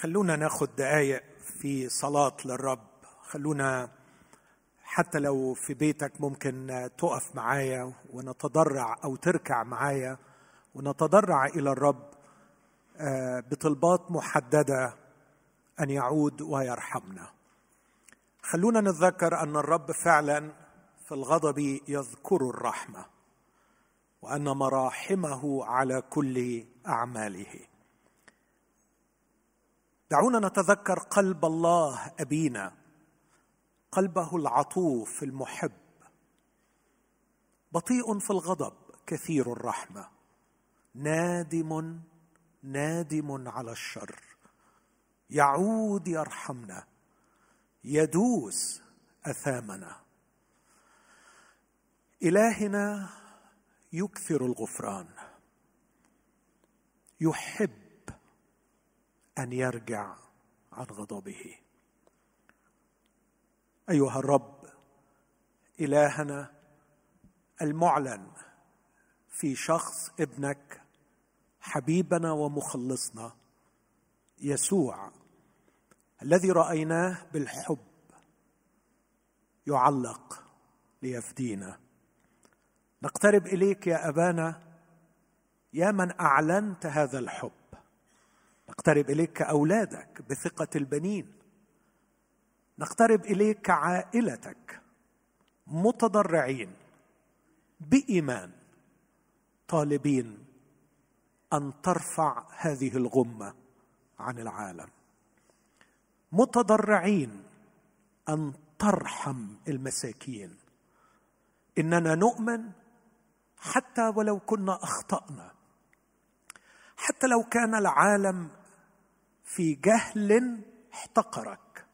خلونا ناخد دقايق في صلاة للرب. خلونا حتى لو في بيتك ممكن تقف معايا ونتضرع أو تركع معايا ونتضرع إلى الرب آه، بطلبات محددة أن يعود ويرحمنا. خلونا نتذكر أن الرب فعلا في الغضب يذكر الرحمة وأن مراحمه على كل أعماله. دعونا نتذكر قلب الله أبينا قلبه العطوف المحب. بطيء في الغضب كثير الرحمة نادم نادم على الشر. يعود يرحمنا يدوس أثامنا. إلهنا يكثر الغفران يحب أن يرجع عن غضبه. أيها الرب إلهنا المعلن في شخص ابنك حبيبنا ومخلصنا يسوع الذي رأيناه بالحب يعلق ليفدينا. نقترب إليك يا أبانا يا من أعلنت هذا الحب. نقترب إليك كأولادك بثقة البنين. نقترب إليك كعائلتك متضرعين بإيمان طالبين أن ترفع هذه الغمة عن العالم. متضرعين أن ترحم المساكين. إننا نؤمن حتى ولو كنا أخطأنا. حتى لو كان العالم في جهل احتقرك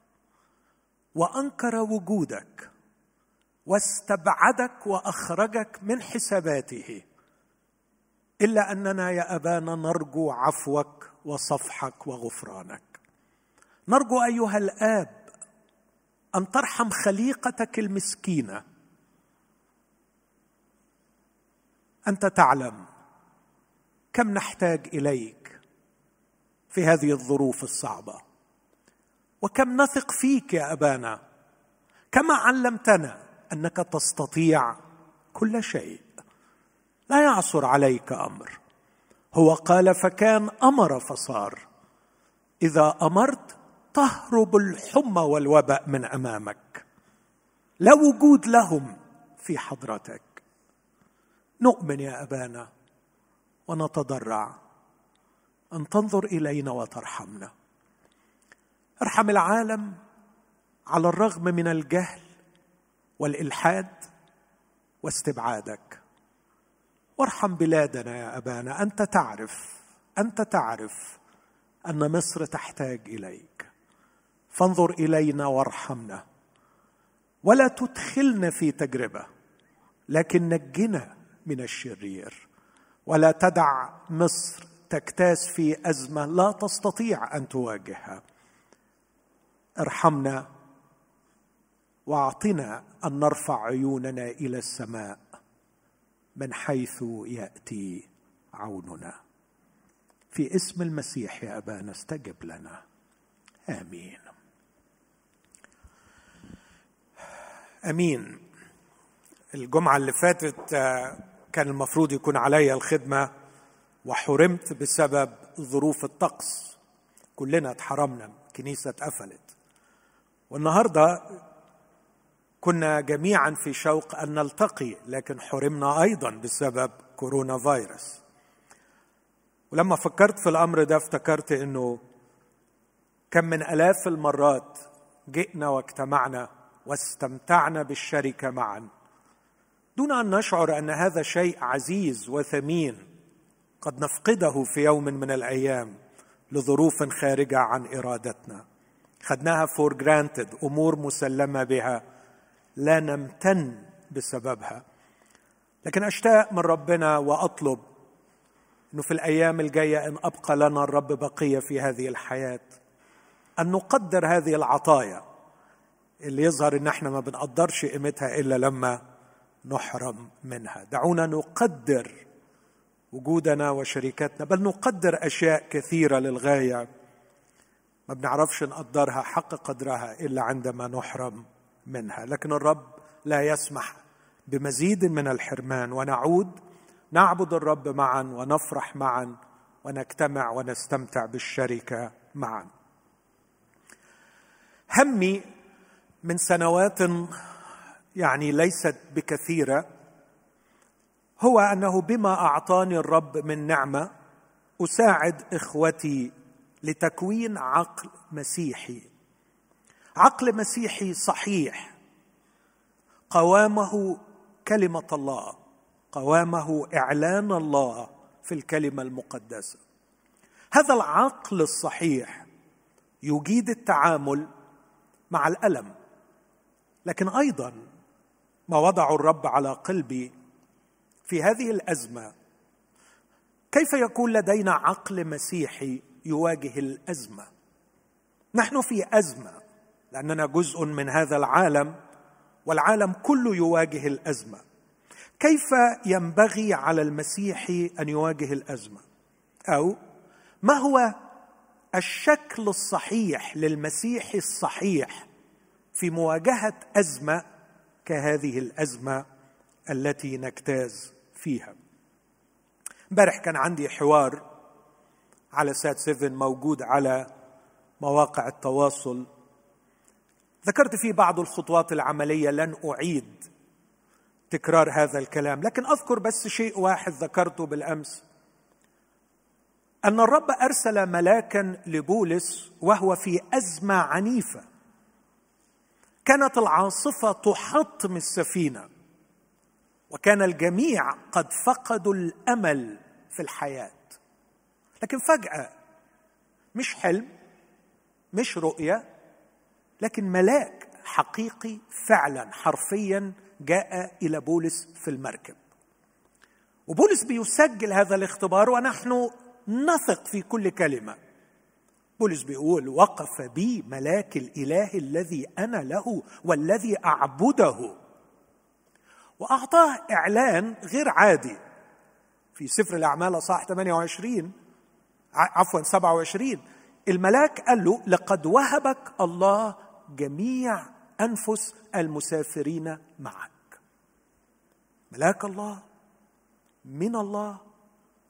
وأنكر وجودك واستبعدك وأخرجك من حساباته إلا أننا يا أبانا نرجو عفوك وصفحك وغفرانك. نرجو أيها الآب أن ترحم خليقتك المسكينة. أنت تعلم كم نحتاج إليك في هذه الظروف الصعبة. وكم نثق فيك يا أبانا؟ كما علمتنا أنك تستطيع كل شيء. لا يعصر عليك أمر. هو قال فكان أمر فصار. إذا أمرت تهرب الحمى والوباء من أمامك. لا وجود لهم في حضرتك. نؤمن يا أبانا ونتضرع. أن تنظر إلينا وترحمنا. أرحم العالم على الرغم من الجهل والإلحاد واستبعادك. وارحم بلادنا يا أبانا. أنت تعرف أنت تعرف أن مصر تحتاج إليك. فانظر إلينا وارحمنا. ولا تدخلنا في تجربة لكن نجنا من الشرير. ولا تدع مصر تكتاز في أزمة لا تستطيع أن تواجهها. ارحمنا واعطنا أن نرفع عيوننا إلى السماء من حيث يأتي عوننا. في اسم المسيح يا ابانا استجب لنا. آمين. آمين. الجمعة اللي فاتت آه، كان المفروض يكون علي الخدمة. وحرمت بسبب ظروف الطقس. كلنا اتحرمنا الكنيسة اتقفلت. والنهاردة كنا جميعا في شوق أن نلتقي لكن حرمنا أيضا بسبب كورونا فيروس. ولما فكرت في الأمر ده افتكرت إنه كم من آلاف المرات جئنا واجتمعنا واستمتعنا بالشركة معا. دون أن نشعر أن هذا شيء عزيز وثمين قد نفقده في يوم من الأيام لظروف خارجة عن إرادتنا. خدناها for granted أمور مسلمة بها. لا نمتن بسببها. لكن أشتاق من ربنا وأطلب إنه في الأيام الجاية إن أبقى لنا الرب بقية في هذه الحياة. أن نقدر هذه العطايا اللي يظهر إن إحنا ما بنقدرش قيمتها إلا لما نحرم منها. دعونا نقدر وجودنا وشركتنا بل نقدر أشياء كثيرة للغاية. ما بنعرفش نقدرها حق قدرها إلا عندما نحرم منها. لكن الرب لا يسمح بمزيد من الحرمان ونعود نعبد الرب معا ونفرح معا ونجتمع ونستمتع بالشركة معا. همي من سنوات يعني ليست بكثيرة هو أنه بما أعطاني الرب من نعمة أساعد إخوتي لتكوين عقل مسيحي. عقل مسيحي صحيح. قوامه كلمة الله. قوامه إعلان الله في الكلمة المقدسة. هذا العقل الصحيح يجيد التعامل مع الألم. لكن أيضا ما وضع الرب على قلبي في هذه الأزمة كيف يكون لدينا عقل مسيحي يواجه الأزمة؟ نحن في أزمة لأننا جزء من هذا العالم والعالم كله يواجه الأزمة. كيف ينبغي على المسيحي أن يواجه الأزمة؟ أو ما هو الشكل الصحيح للمسيحي الصحيح في مواجهة أزمة كهذه الأزمة التي نجتاز؟ فيها. امبارح كان عندي حوار على سات 7 موجود على مواقع التواصل. ذكرت فيه بعض الخطوات العملية لن أعيد تكرار هذا الكلام لكن أذكر بس شيء واحد ذكرته بالأمس. أن الرب أرسل ملاكا لبولس وهو في أزمة عنيفة. كانت العاصفة تحطم السفينة. وكان الجميع قد فقدوا الأمل في الحياة. لكن فجأة مش حلم مش رؤية لكن ملاك حقيقي فعلا حرفيا جاء إلى بولس في المركب. وبولس بيسجل هذا الاختبار ونحن نثق في كل كلمة. بولس بيقول وقف بي ملاك الإله الذي أنا له والذي أعبده وأعطاه إعلان غير عادي. في سفر الأعمال أصحاح 28 عفوا 27 الملاك قال له لقد وهبك الله جميع أنفس المسافرين معك. ملاك الله من الله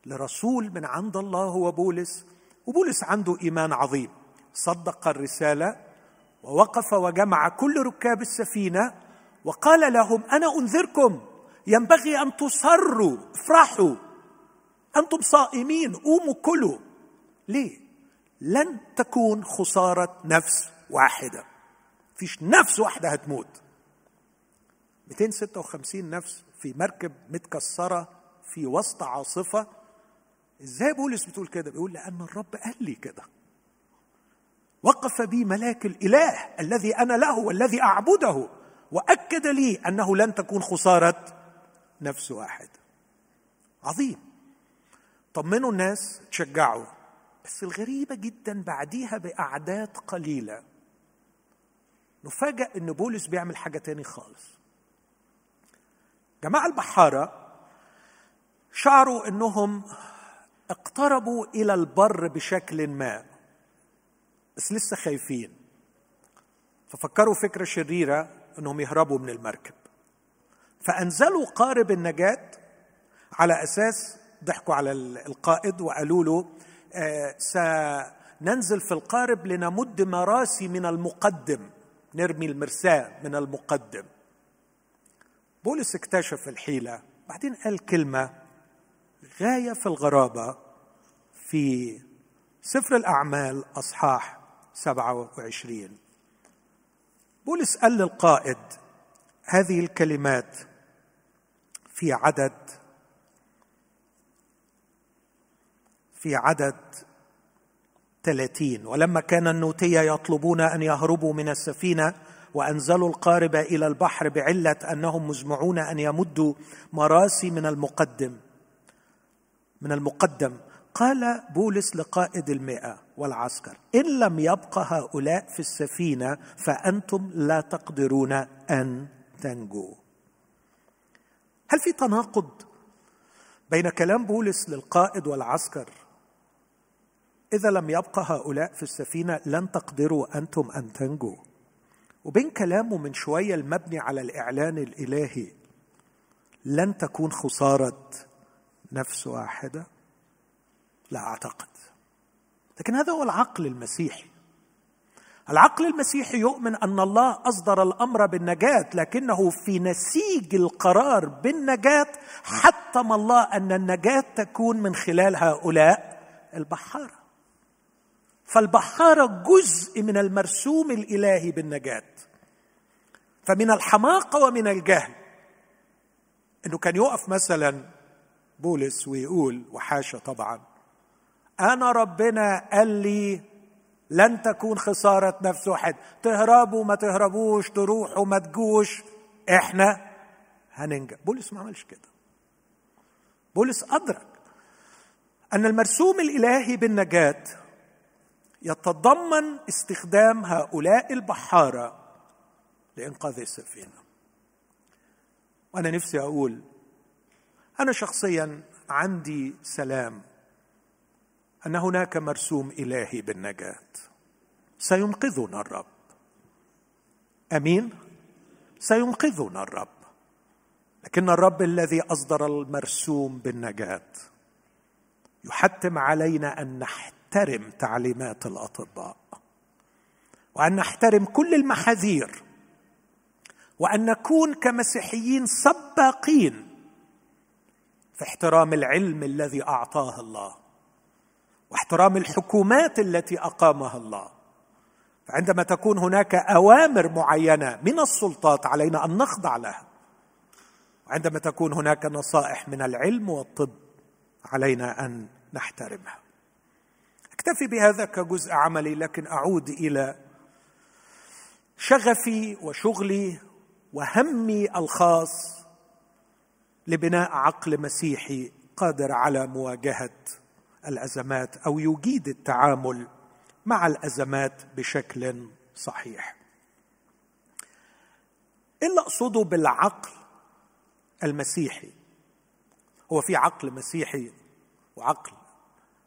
لرسول من عند الله هو بولس وبولس عنده إيمان عظيم. صدق الرسالة ووقف وجمع كل ركاب السفينة وقال لهم أنا أنذركم. ينبغي أن تصروا افرحوا. أنتم صائمين قوموا كلوا. ليه؟ لن تكون خسارة نفس واحدة. فيش نفس واحدة هتموت. 256 نفس في مركب متكسرة في وسط عاصفة. إزاي بولس بتقول كده؟ بيقول لأن الرب قال لي كده. وقف بي ملاك الإله الذي أنا له والذي أعبده. وأكد لي أنه لن تكون خسارة نفس واحد. عظيم. طمنوا الناس تشجعوا. بس الغريبة جدا بعديها بأعداد قليلة. نفاجأ إن بولس بيعمل حاجة تاني خالص. جماعة البحارة شعروا إنهم اقتربوا إلى البر بشكل ما. بس لسه خايفين. ففكروا فكرة شريرة انهم يهربوا من المركب. فانزلوا قارب النجاة على أساس ضحكوا على القائد وقالوا له آه سننزل في القارب لنمد مراسي من المقدم نرمي المرساه من المقدم. بولس اكتشف الحيلة بعدين قال كلمة غاية في الغرابة في سفر الأعمال أصحاح 27 بولس قال للقائد هذه الكلمات في عدد في عدد ثلاثين. ولما كان النوتية يطلبون أن يهربوا من السفينة وأنزلوا القارب إلى البحر بعلة أنهم مزمعون أن يمدوا مراسي من المقدم من المقدم. قال بولس لقائد المئة والعسكر إن لم يبق هؤلاء في السفينة فأنتم لا تقدرون أن تنجوا. هل في تناقض بين كلام بولس للقائد والعسكر؟ إذا لم يبقى هؤلاء في السفينة لن تقدروا أنتم أن تنجوا. وبين كلامه من شوية المبني على الإعلان الإلهي لن تكون خسارة نفس واحدة. لا أعتقد. لكن هذا هو العقل المسيحي. العقل المسيحي يؤمن أن الله أصدر الأمر بالنجاة لكنه في نسيج القرار بالنجاة حتم الله أن النجاة تكون من خلال هؤلاء البحارة. فالبحارة جزء من المرسوم الإلهي بالنجاة. فمن الحماقة ومن الجهل. إنه كان يقف مثلا بولس ويقول وحاشا طبعا أنا ربنا قال لي لن تكون خسارة نفس واحد. تهربوا ما تهربوش تروحوا ما تجوش. إحنا هننجح. بولس ما عملش كده. بولس أدرك أن المرسوم الإلهي بالنجاة يتضمن استخدام هؤلاء البحارة لإنقاذ السفينة. وأنا نفسي أقول أنا شخصيا عندي سلام أن هناك مرسوم إلهي بالنجاة. سينقذنا الرب. أمين؟ سينقذنا الرب. لكن الرب الذي أصدر المرسوم بالنجاة يحتم علينا أن نحترم تعليمات الأطباء وأن نحترم كل المحاذير وأن نكون كمسيحيين سباقين في احترام العلم الذي أعطاه الله. واحترام الحكومات التي أقامها الله. فعندما تكون هناك أوامر معينة من السلطات علينا أن نخضع لها وعندما تكون هناك نصائح من العلم والطب علينا أن نحترمها. أكتفي بهذا كجزء عملي لكن أعود إلى شغفي وشغلي وهمي الخاص لبناء عقل مسيحي قادر على مواجهة الأزمات أو يجيد التعامل مع الأزمات بشكل صحيح. إيه اللي أقصده بالعقل المسيحي؟ هو في عقل مسيحي وعقل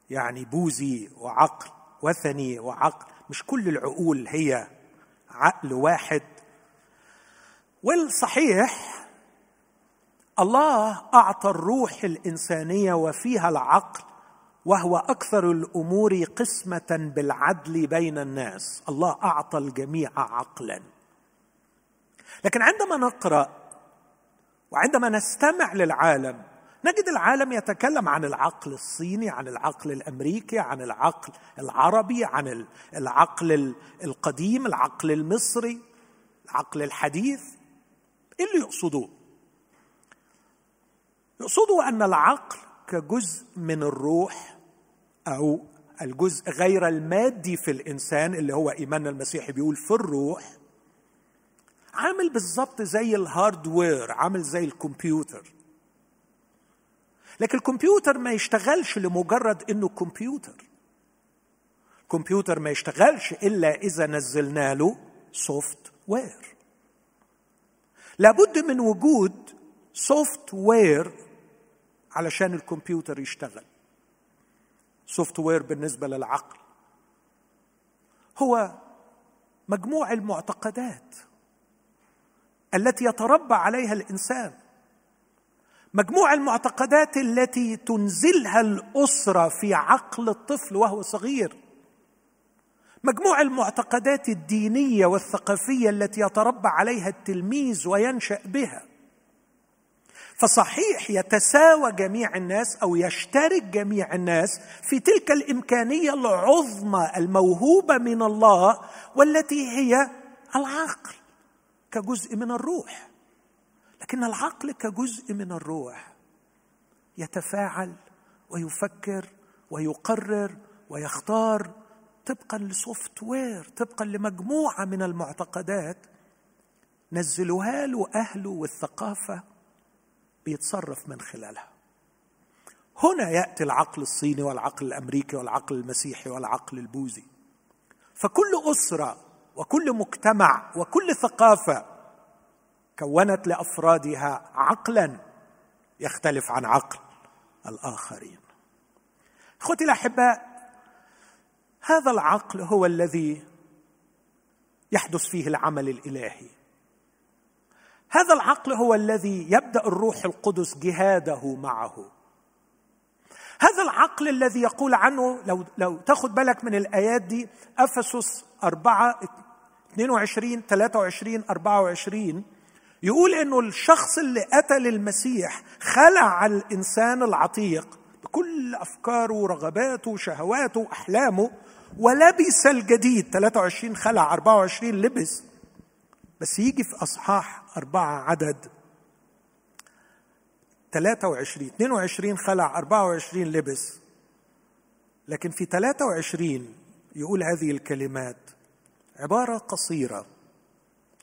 يعني بوذي وعقل وثني وعقل مش كل العقول هي عقل واحد. والصحيح الله أعطى الروح الإنسانية وفيها العقل وهو أكثر الأمور قسمة بالعدل بين الناس. الله أعطى الجميع عقلا. لكن عندما نقرأ وعندما نستمع للعالم نجد العالم يتكلم عن العقل الصيني عن العقل الأمريكي عن العقل العربي عن العقل القديم العقل المصري العقل الحديث. إيه اللي يقصدوه يقصدوا أن العقل كجزء من الروح أو الجزء غير المادي في الإنسان اللي هو ايماننا المسيحي بيقول في الروح عامل بالظبط زي ال hardware عامل زي الكمبيوتر. لكن الكمبيوتر ما يشتغلش لمجرد إنه كمبيوتر. الكمبيوتر ما يشتغلش إلا إذا نزلنا له software لابد من وجود software علشان الكمبيوتر يشتغل. software بالنسبة للعقل. هو مجموع المعتقدات التي يتربى عليها الإنسان. مجموع المعتقدات التي تنزلها الأسرة في عقل الطفل وهو صغير. مجموع المعتقدات الدينية والثقافية التي يتربى عليها التلميذ وينشأ بها. فصحيح يتساوى جميع الناس أو يشترك جميع الناس في تلك الإمكانية العظمى الموهوبة من الله والتي هي العقل كجزء من الروح. لكن العقل كجزء من الروح يتفاعل ويفكر ويقرر ويختار طبقا لسوفت وير طبقا لمجموعة من المعتقدات نزلوها له أهله والثقافة بيتصرف من خلالها. هنا يأتي العقل الصيني والعقل الأمريكي والعقل المسيحي والعقل البوذي. فكل أسرة وكل مجتمع وكل ثقافة كونت لأفرادها عقلا يختلف عن عقل الآخرين. أخوتي الأحباء هذا العقل هو الذي يحدث فيه العمل الإلهي. هذا العقل هو الذي يبدأ الروح القدس جهاده معه. هذا العقل الذي يقول عنه لو لو تاخد بالك من الآيات دي أفسس 4 22 23 24 يقول إنه الشخص اللي قتل المسيح خلع الإنسان العتيق بكل أفكاره ورغباته وشهواته وأحلامه ولبس الجديد 23 خلع 24 لبس. بس يجي في أصحاح أربعة عدد 23 22 خلع 24 لبس. لكن في 23 يقول هذه الكلمات عبارة قصيرة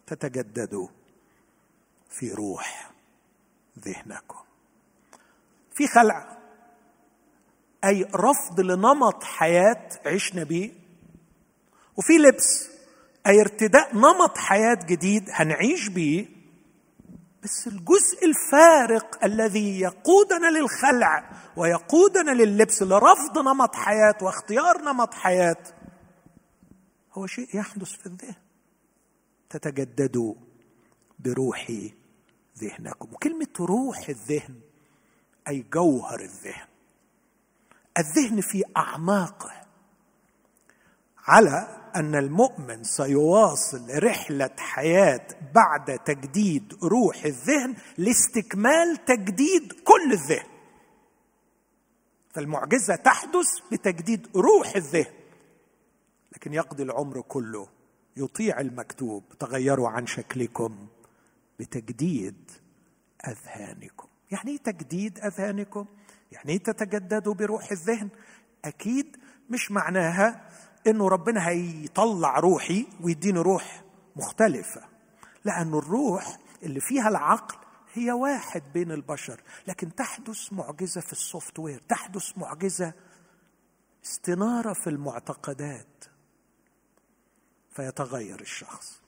تتجدد في روح ذهنكم. في خلع أي رفض لنمط حياة عشنا به وفي لبس. أي ارتداء نمط حياة جديد هنعيش به بس الجزء الفارق الذي يقودنا للخلع ويقودنا لللبس لرفض نمط حياة واختيار نمط حياة هو شيء يحدث في الذهن. تتجددوا بروحي ذهنكم. وكلمة روح الذهن أي جوهر الذهن. الذهن في أعماقه على أن المؤمن سيواصل رحلة حياة بعد تجديد روح الذهن لاستكمال تجديد كل الذهن. فالمعجزة تحدث بتجديد روح الذهن لكن يقضي العمر كله يطيع المكتوب تغيروا عن شكلكم بتجديد أذهانكم. يعني إيه تجديد أذهانكم؟ يعني إيه تتجددوا بروح الذهن؟ أكيد مش معناها إنه ربنا هيطلع روحي ويديني روح مختلفة لأن الروح اللي فيها العقل هي واحد بين البشر لكن تحدث معجزة في السوفت وير تحدث معجزة استنارة في المعتقدات. فيتغير الشخص.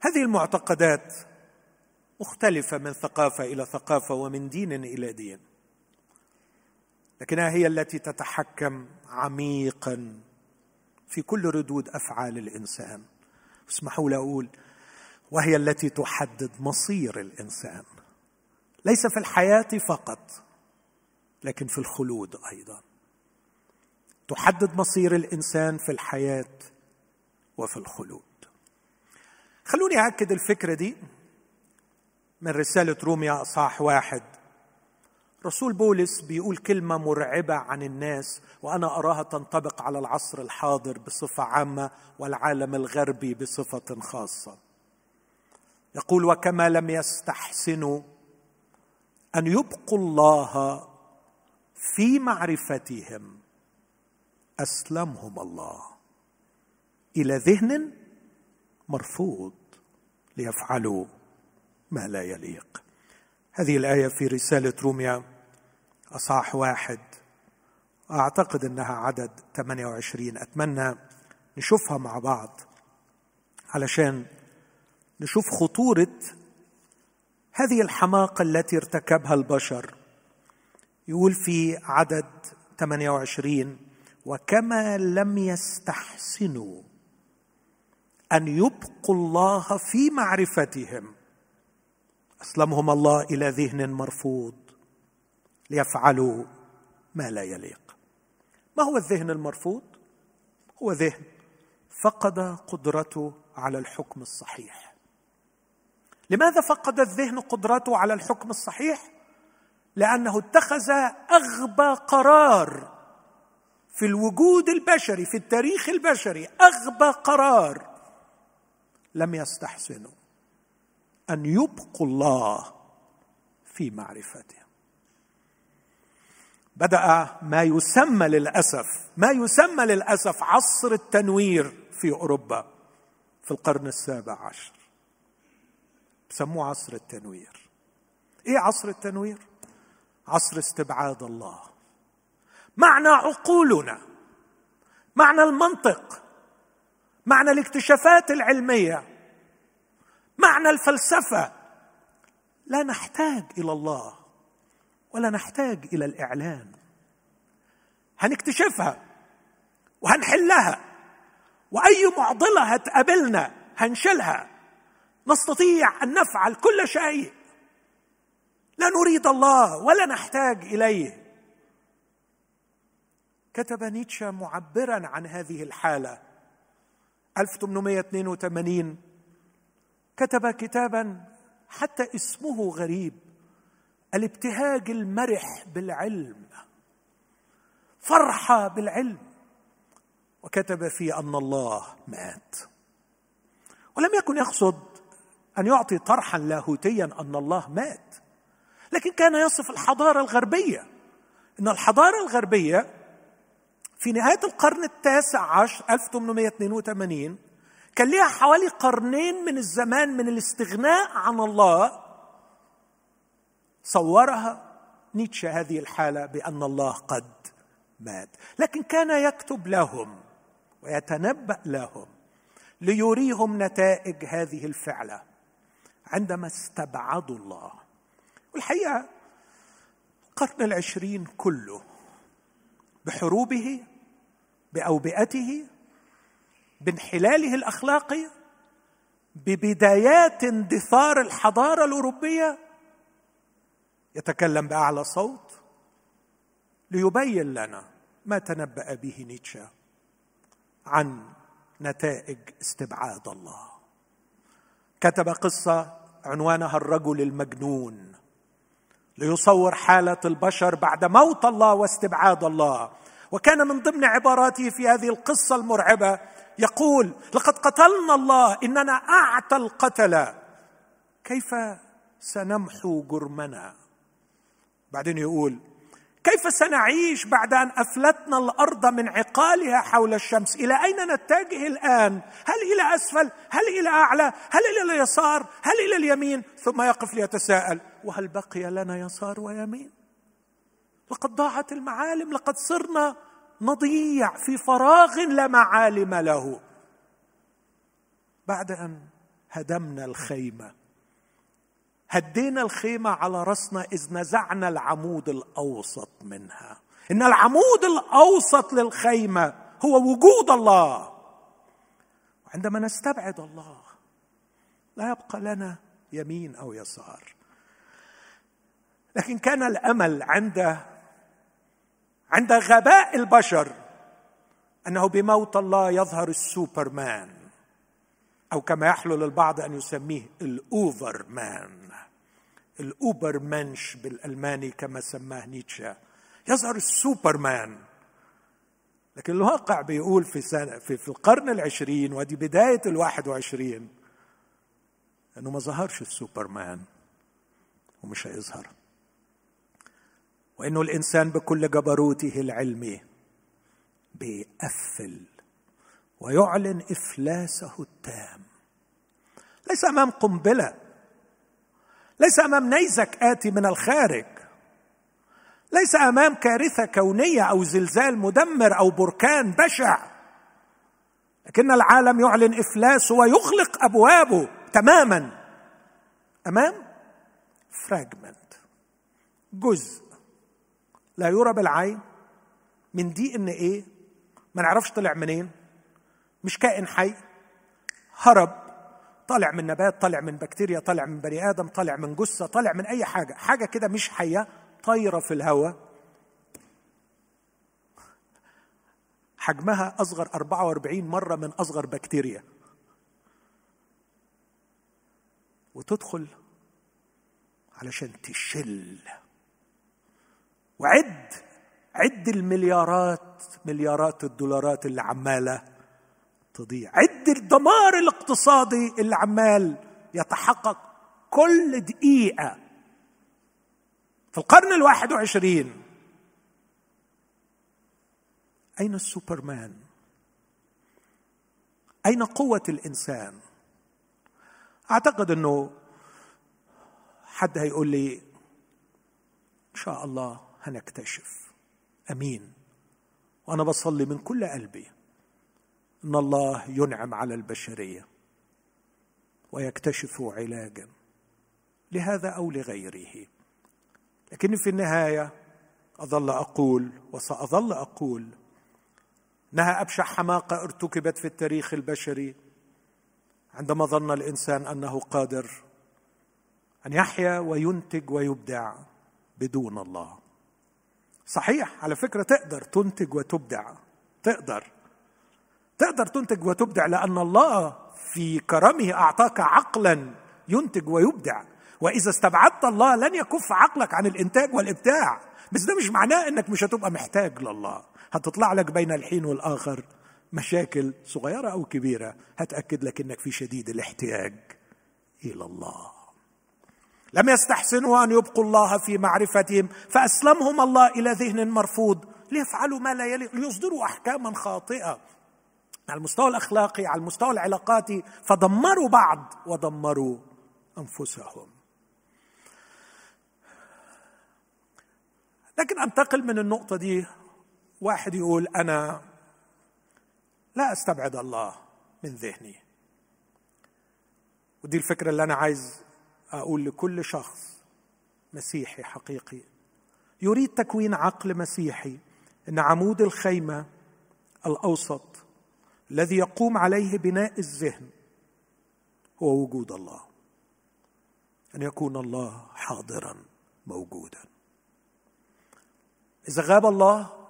هذه المعتقدات مختلفة من ثقافة إلى ثقافة ومن دين إلى دين. لكنها هي التي تتحكم عميقا في كل ردود أفعال الإنسان. اسمحوا لي أقول وهي التي تحدد مصير الإنسان. ليس في الحياة فقط لكن في الخلود أيضا. تحدد مصير الإنسان في الحياة وفي الخلود. خلوني أكد الفكرة دي من رسالة روميا أصحاح واحد رسول بولس بيقول كلمة مرعبة عن الناس وأنا أراها تنطبق على العصر الحاضر بصفة عامة والعالم الغربي بصفة خاصة. يقول وكما لم يستحسنوا أن يبقوا الله في معرفتهم أسلمهم الله إلى ذهن مرفوض ليفعلوا ما لا يليق. هذه الآية في رسالة روميا أصح واحد. أعتقد أنها عدد 28 أتمنى نشوفها مع بعض. علشان نشوف خطورة هذه الحماقة التي ارتكبها البشر. يقول في عدد 28 وكما لم يستحسنوا أن يبقوا الله في معرفتهم. أسلمهم الله إلى ذهن مرفوض. ليفعلوا ما لا يليق. ما هو الذهن المرفوض؟ هو ذهن فقد قدرته على الحكم الصحيح. لماذا فقد الذهن قدرته على الحكم الصحيح؟ لأنه اتخذ أغبى قرار في الوجود البشري في التاريخ البشري أغبى قرار لم يستحسنوا أن يبقوا الله في معرفته. بدأ ما يسمى للأسف ما يسمى للأسف عصر التنوير في أوروبا في القرن السابع عشر. بسموه عصر التنوير. إيه عصر التنوير؟ عصر استبعاد الله. معنى عقولنا معنى المنطق معنى الاكتشافات العلمية معنى الفلسفة. لا نحتاج إلى الله. ولا نحتاج إلى الإعلان. هنكتشفها وهنحلها. وأي معضلة هتقابلنا هنشيلها. نستطيع أن نفعل كل شيء. لا نريد الله ولا نحتاج إليه. كتب نيتشه معبرا عن هذه الحالة. 1882 كتب كتابا حتى اسمه غريب. الابتهاج المرح بالعلم فرحة بالعلم. وكتب فيه أن الله مات. ولم يكن يقصد أن يعطي طرحا لاهوتيا أن الله مات لكن كان يصف الحضارة الغربية. إن الحضارة الغربية في نهاية القرن التاسع عشر 1882 كان لها حوالي قرنين من الزمان من الاستغناء عن الله صورها نيتشه هذه الحالة بأن الله قد مات. لكن كان يكتب لهم ويتنبأ لهم ليريهم نتائج هذه الفعلة عندما استبعدوا الله. والحقيقة القرن العشرين كله بحروبه بأوبئته بانحلاله الأخلاقي ببدايات اندثار الحضارة الأوروبية يتكلم بأعلى صوت ليبين لنا ما تنبأ به نيتشه عن نتائج استبعاد الله. كتب قصة عنوانها الرجل المجنون ليصور حالة البشر بعد موت الله واستبعاد الله. وكان من ضمن عباراته في هذه القصة المرعبة يقول لقد قتلنا الله إننا أعتى القتله كيف سنمحو جرمنا؟ بعدين يقول كيف سنعيش بعد أن أفلتنا الأرض من عقالها حول الشمس؟ إلى أين نتجه الآن؟ هل إلى أسفل؟ هل إلى أعلى؟ هل إلى اليسار؟ هل إلى اليمين؟ ثم يقف ليتساءل وهل بقي لنا يسار ويمين؟ لقد ضاعت المعالم لقد صرنا نضيع في فراغ لا معالم له. بعد أن هدمنا الخيمة هدينا الخيمة على رأسنا إذ نزعنا العمود الأوسط منها. إن العمود الأوسط للخيمة هو وجود الله. وعندما نستبعد الله لا يبقى لنا يمين أو يسار. لكن كان الأمل عند عند غباء البشر أنه بموت الله يظهر السوبرمان أو كما يحلو للبعض أن يسميه ال overman ال Übermensch بالألماني كما سماه نيتشه. يظهر السوبرمان. لكن الواقع بيقول في سنة في, في القرن العشرين ودي بداية الواحد وعشرين أنه ما ظهرش السوبرمان ومش هيظهر. وأنه الإنسان بكل جبروته العلمي بيقفل ويعلن إفلاسه التام. ليس أمام قنبلة ليس أمام نيزك آتي من الخارج. ليس أمام كارثة كونية أو زلزال مدمر أو بركان بشع. لكن العالم يعلن افلاسه ويغلق أبوابه تماما. أمام فراجمنت جزء. لا يرى بالعين. من دي ان إيه ما نعرفش طلع منين. مش كائن حي. هرب. طالع من نبات طالع من بكتيريا طالع من بني آدم طالع من جثة طالع من أي حاجة. حاجة كده مش حية طايرة في الهواء. حجمها أصغر 44 مرة من أصغر بكتيريا. وتدخل علشان تشل. وعد عد المليارات مليارات الدولارات اللي عمالة تضيع. عد الدمار الاقتصادي اللي عمال يتحقق كل دقيقة. في القرن الواحد وعشرين أين السوبرمان؟ أين قوة الإنسان؟ أعتقد أنه حد هيقول لي إن شاء الله هنكتشف. أمين. وأنا بصلي من كل قلبي. أن الله ينعم على البشرية ويكتشف علاجا. لهذا أو لغيره. لكن في النهاية أظل أقول وسأظل أقول إنها أبشع حماقة ارتكبت في التاريخ البشري عندما ظن الإنسان أنه قادر أن يحيا وينتج ويبدع بدون الله. صحيح على فكرة تقدر تنتج وتبدع. تقدر. تقدر تنتج وتبدع لأن الله في كرمه أعطاك عقلا ينتج ويبدع. وإذا استبعدت الله لن يكف عقلك عن الإنتاج والإبداع. بس ده مش معناه إنك مش هتبقى محتاج لله. هتطلع لك بين الحين والآخر مشاكل صغيرة أو كبيرة. هتأكد لك إنك في شديد الاحتياج إلى الله. لم يستحسنوا أن يبقوا الله في معرفتهم فأسلمهم الله إلى ذهن مرفوض. ليفعلوا ما لا يليق ليصدروا احكاما خاطئة. على المستوى الأخلاقي على المستوى العلاقاتي فدمروا بعض ودمروا أنفسهم. لكن أنتقل من النقطة دي واحد يقول أنا لا أستبعد الله من ذهني. ودي الفكرة اللي أنا عايز أقول لكل شخص مسيحي حقيقي. يريد تكوين عقل مسيحي إن عمود الخيمة الأوسط الذي يقوم عليه بناء الذهن هو وجود الله. أن يكون الله حاضرا موجودا. إذا غاب الله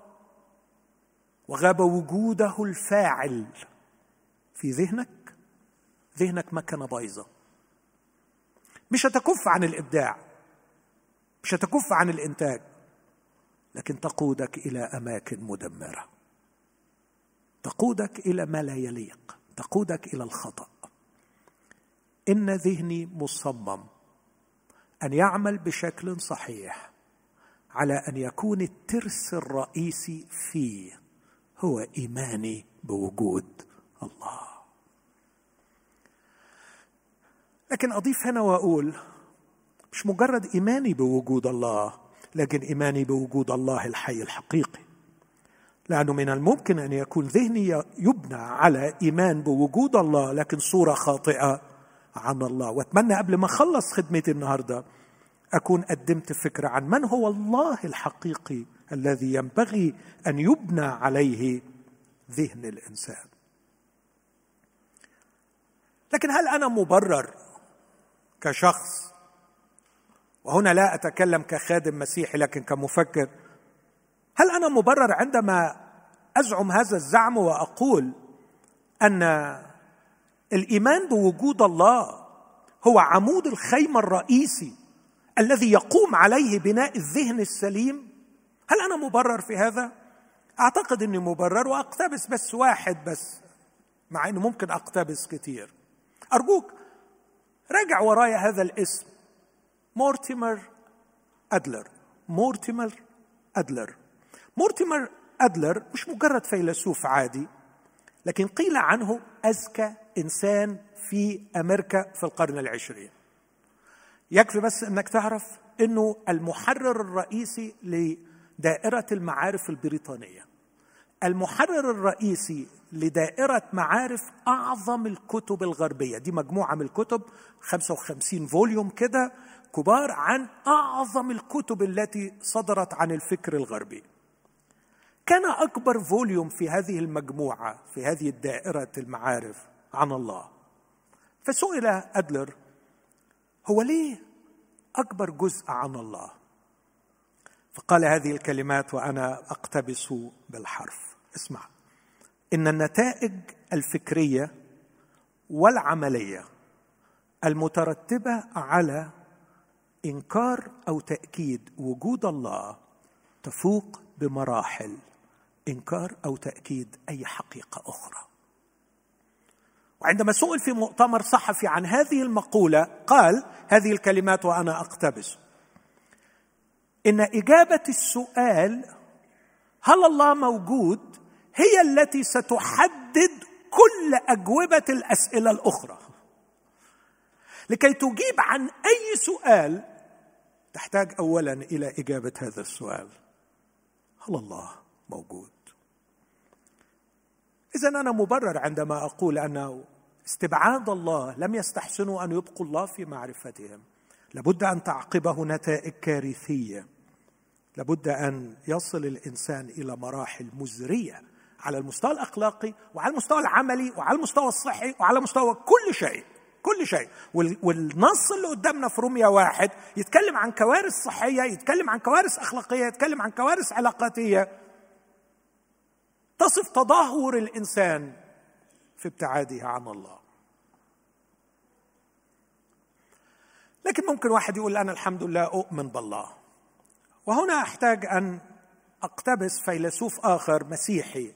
وغاب وجوده الفاعل في ذهنك ذهنك مكنه بايظة. مش هتكف عن الإبداع مش هتكف عن الإنتاج لكن تقودك إلى أماكن مدمرة. تقودك إلى ما لا يليق تقودك إلى الخطأ. إن ذهني مصمم أن يعمل بشكل صحيح على أن يكون الترس الرئيسي فيه هو إيماني بوجود الله. لكن أضيف هنا وأقول مش مجرد إيماني بوجود الله لكن إيماني بوجود الله الحي الحقيقي. لأنه من الممكن أن يكون ذهني يبنى على إيمان بوجود الله لكن صورة خاطئة عن الله. وأتمنى قبل ما أخلص خدمتي النهارده أكون قدمت فكرة عن من هو الله الحقيقي الذي ينبغي أن يبنى عليه ذهن الإنسان. لكن هل أنا مبرر كشخص؟ وهنا لا أتكلم كخادم مسيحي لكن كمفكر هل أنا مبرر عندما أزعم هذا الزعم وأقول أن الإيمان بوجود الله هو عمود الخيمه الرئيسي الذي يقوم عليه بناء الذهن السليم؟ هل أنا مبرر في هذا؟ أعتقد إني مبرر وأقتبس بس واحد بس مع انه ممكن أقتبس كثير أرجوك راجع ورايا هذا الاسم مورتيمر أدلر. مورتيمر أدلر. مورتيمر أدلر مش مجرد فيلسوف عادي لكن قيل عنه أذكى إنسان في أمريكا في القرن العشرين. يكفي بس إنك تعرف إنه المحرر الرئيسي لدائرة المعارف البريطانية. المحرر الرئيسي لدائرة معارف أعظم الكتب الغربية. دي مجموعة من الكتب 55 volume كده كبار عن أعظم الكتب التي صدرت عن الفكر الغربي. كان أكبر volume في هذه المجموعة في هذه الدائرة المعارف عن الله. فسئل أدلر هو ليه أكبر جزء عن الله؟ فقال هذه الكلمات وأنا أقتبس بالحرف. اسمع. إن النتائج الفكرية والعملية المترتبة على إنكار أو تأكيد وجود الله تفوق بمراحل. إنكار أو تأكيد أي حقيقة أخرى. وعندما سئل في مؤتمر صحفي عن هذه المقولة قال هذه الكلمات وأنا أقتبس. إن إجابة السؤال هل الله موجود؟ هي التي ستحدد كل أجوبة الأسئلة الأخرى. لكي تجيب عن أي سؤال تحتاج اولا إلى إجابة هذا السؤال هل الله موجود؟ اذا أنا مبرر عندما أقول انه استبعاد الله لم يستحسنوا أن يبقوا الله في معرفتهم. لابد أن تعقبه نتائج كارثية. لابد أن يصل الإنسان إلى مراحل مزرية على المستوى الأخلاقي وعلى المستوى العملي وعلى المستوى الصحي وعلى مستوى كل شيء كل شيء. والنص اللي قدامنا في روميا واحد يتكلم عن كوارث صحية يتكلم عن كوارث أخلاقية يتكلم عن كوارث علاقاتية. تصف تدهور الإنسان في ابتعاده عن الله. لكن ممكن واحد يقول أنا الحمد لله أؤمن بالله. وهنا أحتاج أن أقتبس فيلسوف آخر مسيحي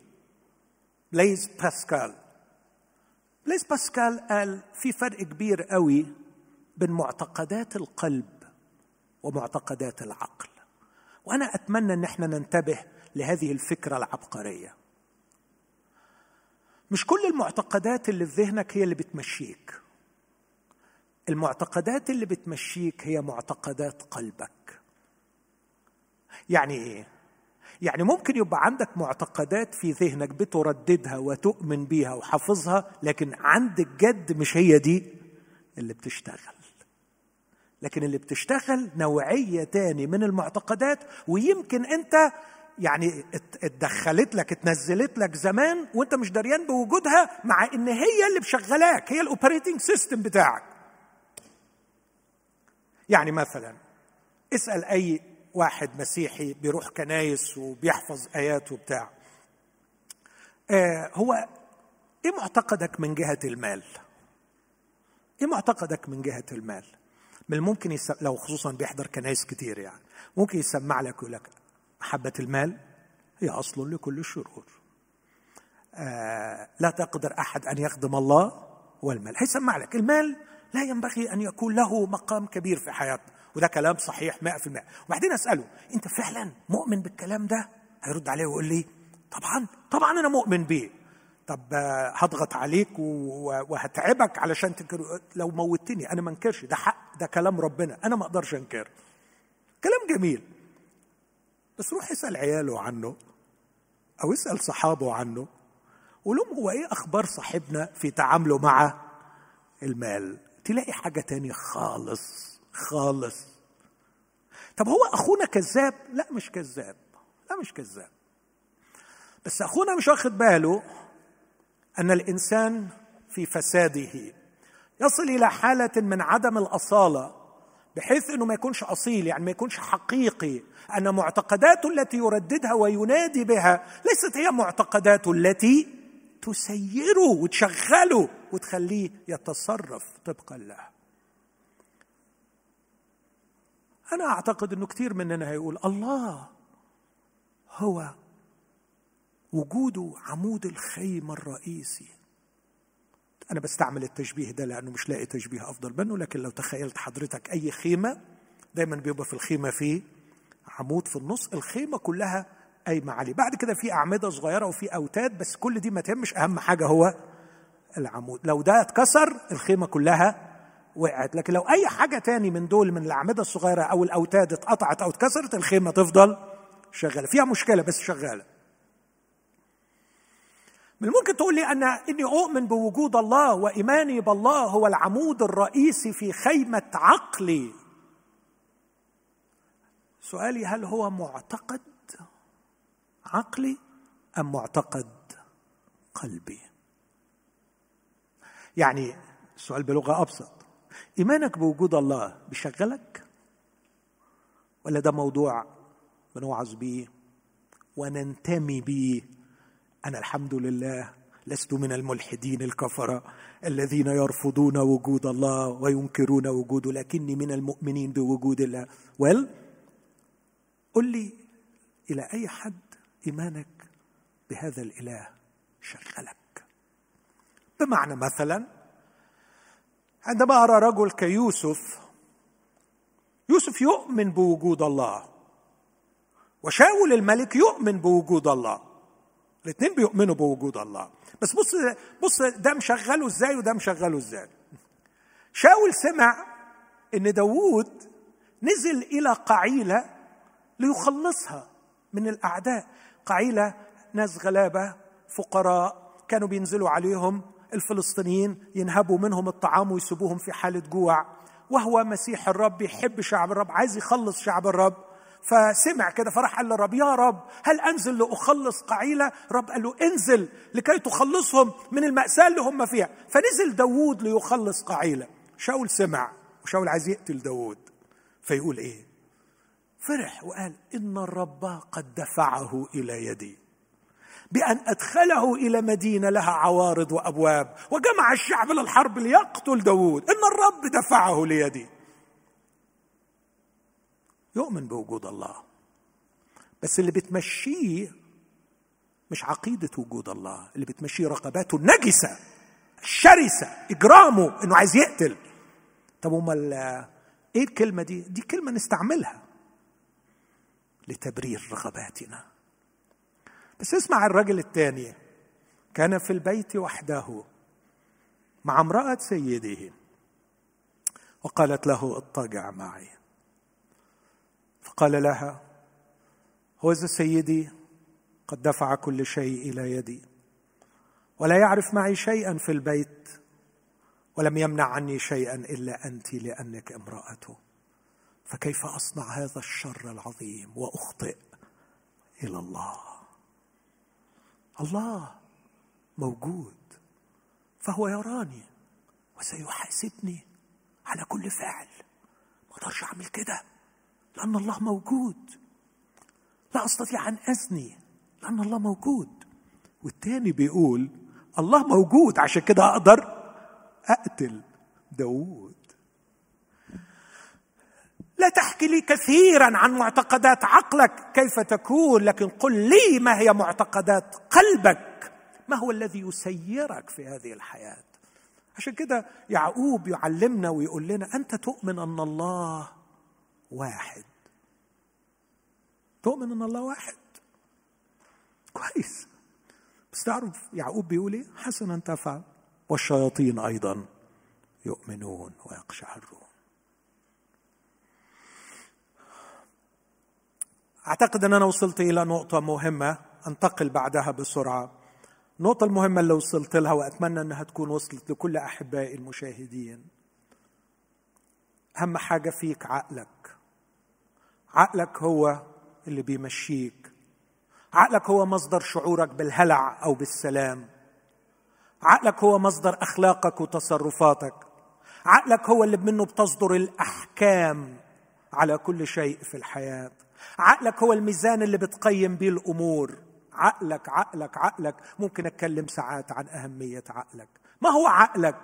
بليز باسكال. بليز باسكال قال في فرق كبير قوي بين معتقدات القلب ومعتقدات العقل. وأنا أتمنى إن إحنا ننتبه لهذه الفكرة العبقرية. مش كل المعتقدات اللي في ذهنك هي اللي بتمشيك. المعتقدات اللي بتمشيك هي معتقدات قلبك. يعني إيه؟ يعني ممكن يبقى عندك معتقدات في ذهنك بترددها وتؤمن بيها وحافظها لكن عندك جد مش هي دي اللي بتشتغل. لكن اللي بتشتغل نوعية تاني من المعتقدات ويمكن أنت يعني اتدخلت لك اتنزلت لك زمان وانت مش دريان بوجودها مع ان هي اللي مشغلاك هي ال operating system بتاعك. يعني مثلا اسأل أي واحد مسيحي بيروح كنايس وبيحفظ آيات وبتاع. آه هو إيه معتقدك من جهة المال؟ إيه معتقدك من جهة المال؟ من الممكن يس... لو خصوصا بيحضر كنايس كتير يعني ممكن يسمع لك يقول لك محبه المال هي أصل لكل الشرور. آه لا تقدر أحد أن يخدم الله والمال. هيسمع لك المال لا ينبغي أن يكون له مقام كبير في حياتنا وده كلام صحيح 100% وبعدين أسأله أنت فعلا مؤمن بالكلام ده؟ هيرد عليه ويقول لي طبعا طبعا أنا مؤمن بيه. طب هضغط عليك وهتعبك علشان تنكر لو موتني أنا ما انكرش ده حق ده كلام ربنا أنا ما أقدرش أنكر. كلام جميل. بس روح اسأل عياله عنه أو اسأل صحابه عنه ولهم هو إيه أخبار صاحبنا في تعامله مع المال؟ تلاقي حاجة تانية خالص خالص. طب هو أخونا كذاب؟ لا مش كذاب لا مش كذاب. بس أخونا مش واخد باله أن الإنسان في فساده. يصل إلى حالة من عدم الأصالة. بحيث إنه ما يكونش أصيل يعني ما يكونش حقيقي. أن معتقداته التي يرددها وينادي بها ليست هي معتقداته التي تسيره وتشغله وتخليه يتصرف طبقا لها أنا أعتقد إنه كثير مننا هيقول الله هو وجوده عمود الخيمه الرئيسي. أنا بستعمل التشبيه ده لأنه مش لاقي تشبيه أفضل منه لكن لو تخيلت حضرتك أي خيمة دايما بيبقى في الخيمة في عمود في النص الخيمة كلها قايمة عليه. بعد كده في أعمدة صغيرة وفي أوتاد بس كل دي ما تهمش أهم حاجة هو العمود. لو ده اتكسر الخيمة كلها وقعت. لكن لو أي حاجة تاني من دول من الأعمدة الصغيرة أو الأوتاد اتقطعت أو اتكسرت الخيمة تفضل شغالة. فيها مشكلة بس شغالة. من الممكن تقول لي أن إني أؤمن بوجود الله وإيماني بالله هو العمود الرئيسي في خيمة عقلي؟ سؤالي هل هو معتقد عقلي أم معتقد قلبي؟ يعني السؤال بلغة أبسط. إيمانك بوجود الله بيشغلك؟ ولا ده موضوع بنوعظ بيه وننتمي بيه؟ أنا الحمد لله لست من الملحدين الكفرة الذين يرفضون وجود الله وينكرون وجوده لكني من المؤمنين بوجود الله. ول قل لي إلى أي حد إيمانك بهذا الإله شغلك؟ بمعنى مثلا عندما أرى رجل كيوسف يوسف يؤمن بوجود الله وشاول الملك يؤمن بوجود الله. الاثنين بيؤمنوا بوجود الله. بس بص بص ده مشغله إزاي وده مشغله إزاي؟ شاول سمع إن داوود نزل إلى قعيلة ليخلصها من الأعداء. قعيلة ناس غلابة فقراء كانوا بينزلوا عليهم الفلسطينيين ينهبوا منهم الطعام ويسيبوهم في حالة جوع. وهو مسيح الرب يحب شعب الرب عايز يخلص شعب الرب. فسمع كده فراح قال للرب يا رب هل أنزل لأخلص قعيلة؟ رب قال له انزل لكي تخلصهم من المأساة اللي هم فيها. فنزل داوود ليخلص قعيلة. شاول سمع وشاول عايز يقتل داوود. فيقول إيه؟ فرح وقال إن الرب قد دفعه إلى يدي بأن أدخله إلى مدينة لها عوارض وأبواب وجمع الشعب للحرب ليقتل داوود. إن الرب دفعه ليدي. يؤمن بوجود الله. بس اللي بتمشيه مش عقيدة وجود الله اللي بتمشيه رغباته النجسة الشرسة إجرامه إنه عايز يقتل. طب أمال إيه الكلمة دي؟ دي كلمة نستعملها لتبرير رغباتنا بس اسمع الرجل الثاني. كان في البيت وحده مع امرأة سيده وقالت له اضطجع معي. فقال لها هو إذا سيدي قد دفع كل شيء إلى يدي ولا يعرف معي شيئا في البيت ولم يمنع عني شيئا إلا أنت لأنك امرأته فكيف أصنع هذا الشر العظيم وأخطئ إلى الله؟ الله موجود فهو يراني وسيحاسبني على كل فعل. ما أقدرش أعمل كده. لأن الله موجود. لا أستطيع أن أزني لأن الله موجود. والتاني بيقول الله موجود عشان كده أقدر أقتل داوود. لا تحكي لي كثيرا عن معتقدات عقلك كيف تكون لكن قل لي ما هي معتقدات قلبك. ما هو الذي يسيرك في هذه الحياة؟ عشان كده يعقوب يعلمنا ويقول لنا أنت تؤمن أن الله واحد. تؤمن إن الله واحد. كويس. بس تعرف يعقوب بيقول إيه؟ حسنا تفعل والشياطين أيضا يؤمنون ويقشعرون. أعتقد ان أنا وصلت إلى نقطة مهمة. أنتقل بعدها بسرعة. النقطة المهمة اللي وصلت لها وأتمنى إنها تكون وصلت لكل أحبائي المشاهدين. أهم حاجة فيك عقلك. عقلك هو اللي بيمشيك. عقلك هو مصدر شعورك بالهلع أو بالسلام. عقلك هو مصدر أخلاقك وتصرفاتك. عقلك هو اللي منه بتصدر الأحكام على كل شيء في الحياة. عقلك هو الميزان اللي بتقيم بيه الأمور. عقلك عقلك عقلك. ممكن أتكلم ساعات عن أهمية عقلك. ما هو عقلك؟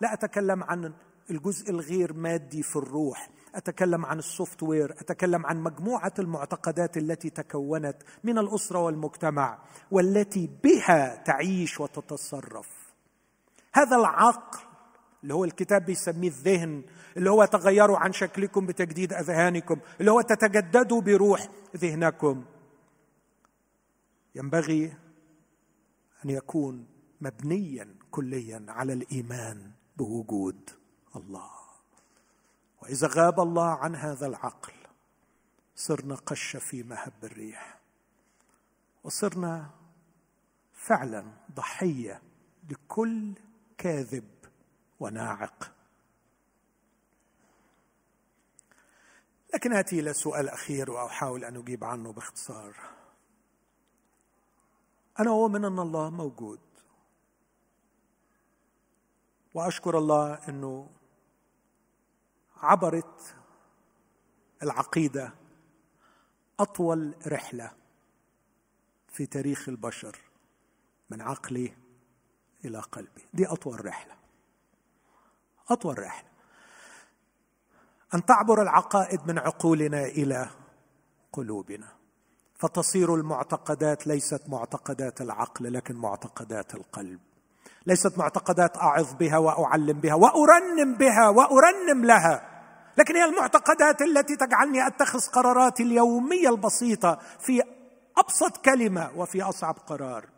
لا أتكلم عن الجزء الغير مادي في الروح. أتكلم عن السوفت وير أتكلم عن مجموعة المعتقدات التي تكونت من الأسرة والمجتمع والتي بها تعيش وتتصرف. هذا العقل اللي هو الكتاب بيسميه الذهن اللي هو تغيروا عن شكلكم بتجديد أذهانكم اللي هو تتجددوا بروح ذهنكم. ينبغي أن يكون مبنيا كليا على الإيمان بوجود الله. وإذا غاب الله عن هذا العقل صرنا قشه في مهب الريح. وصرنا فعلا ضحية لكل كاذب وناعق. لكن اتي إلى سؤال أخير وأحاول أن أجيب عنه باختصار. أنا أؤمن أن الله موجود. وأشكر الله إنه عبرت العقيدة أطول رحلة في تاريخ البشر من عقلي إلى قلبي. دي أطول رحلة. أطول رحلة. أن تعبر العقائد من عقولنا إلى قلوبنا. فتصير المعتقدات ليست معتقدات العقل لكن معتقدات القلب. ليست معتقدات أعظ بها وأعلم بها وأرنم بها وأرنم لها. لكن هي المعتقدات التي تجعلني أتخذ قراراتي اليومية البسيطة في أبسط كلمة وفي أصعب قرار.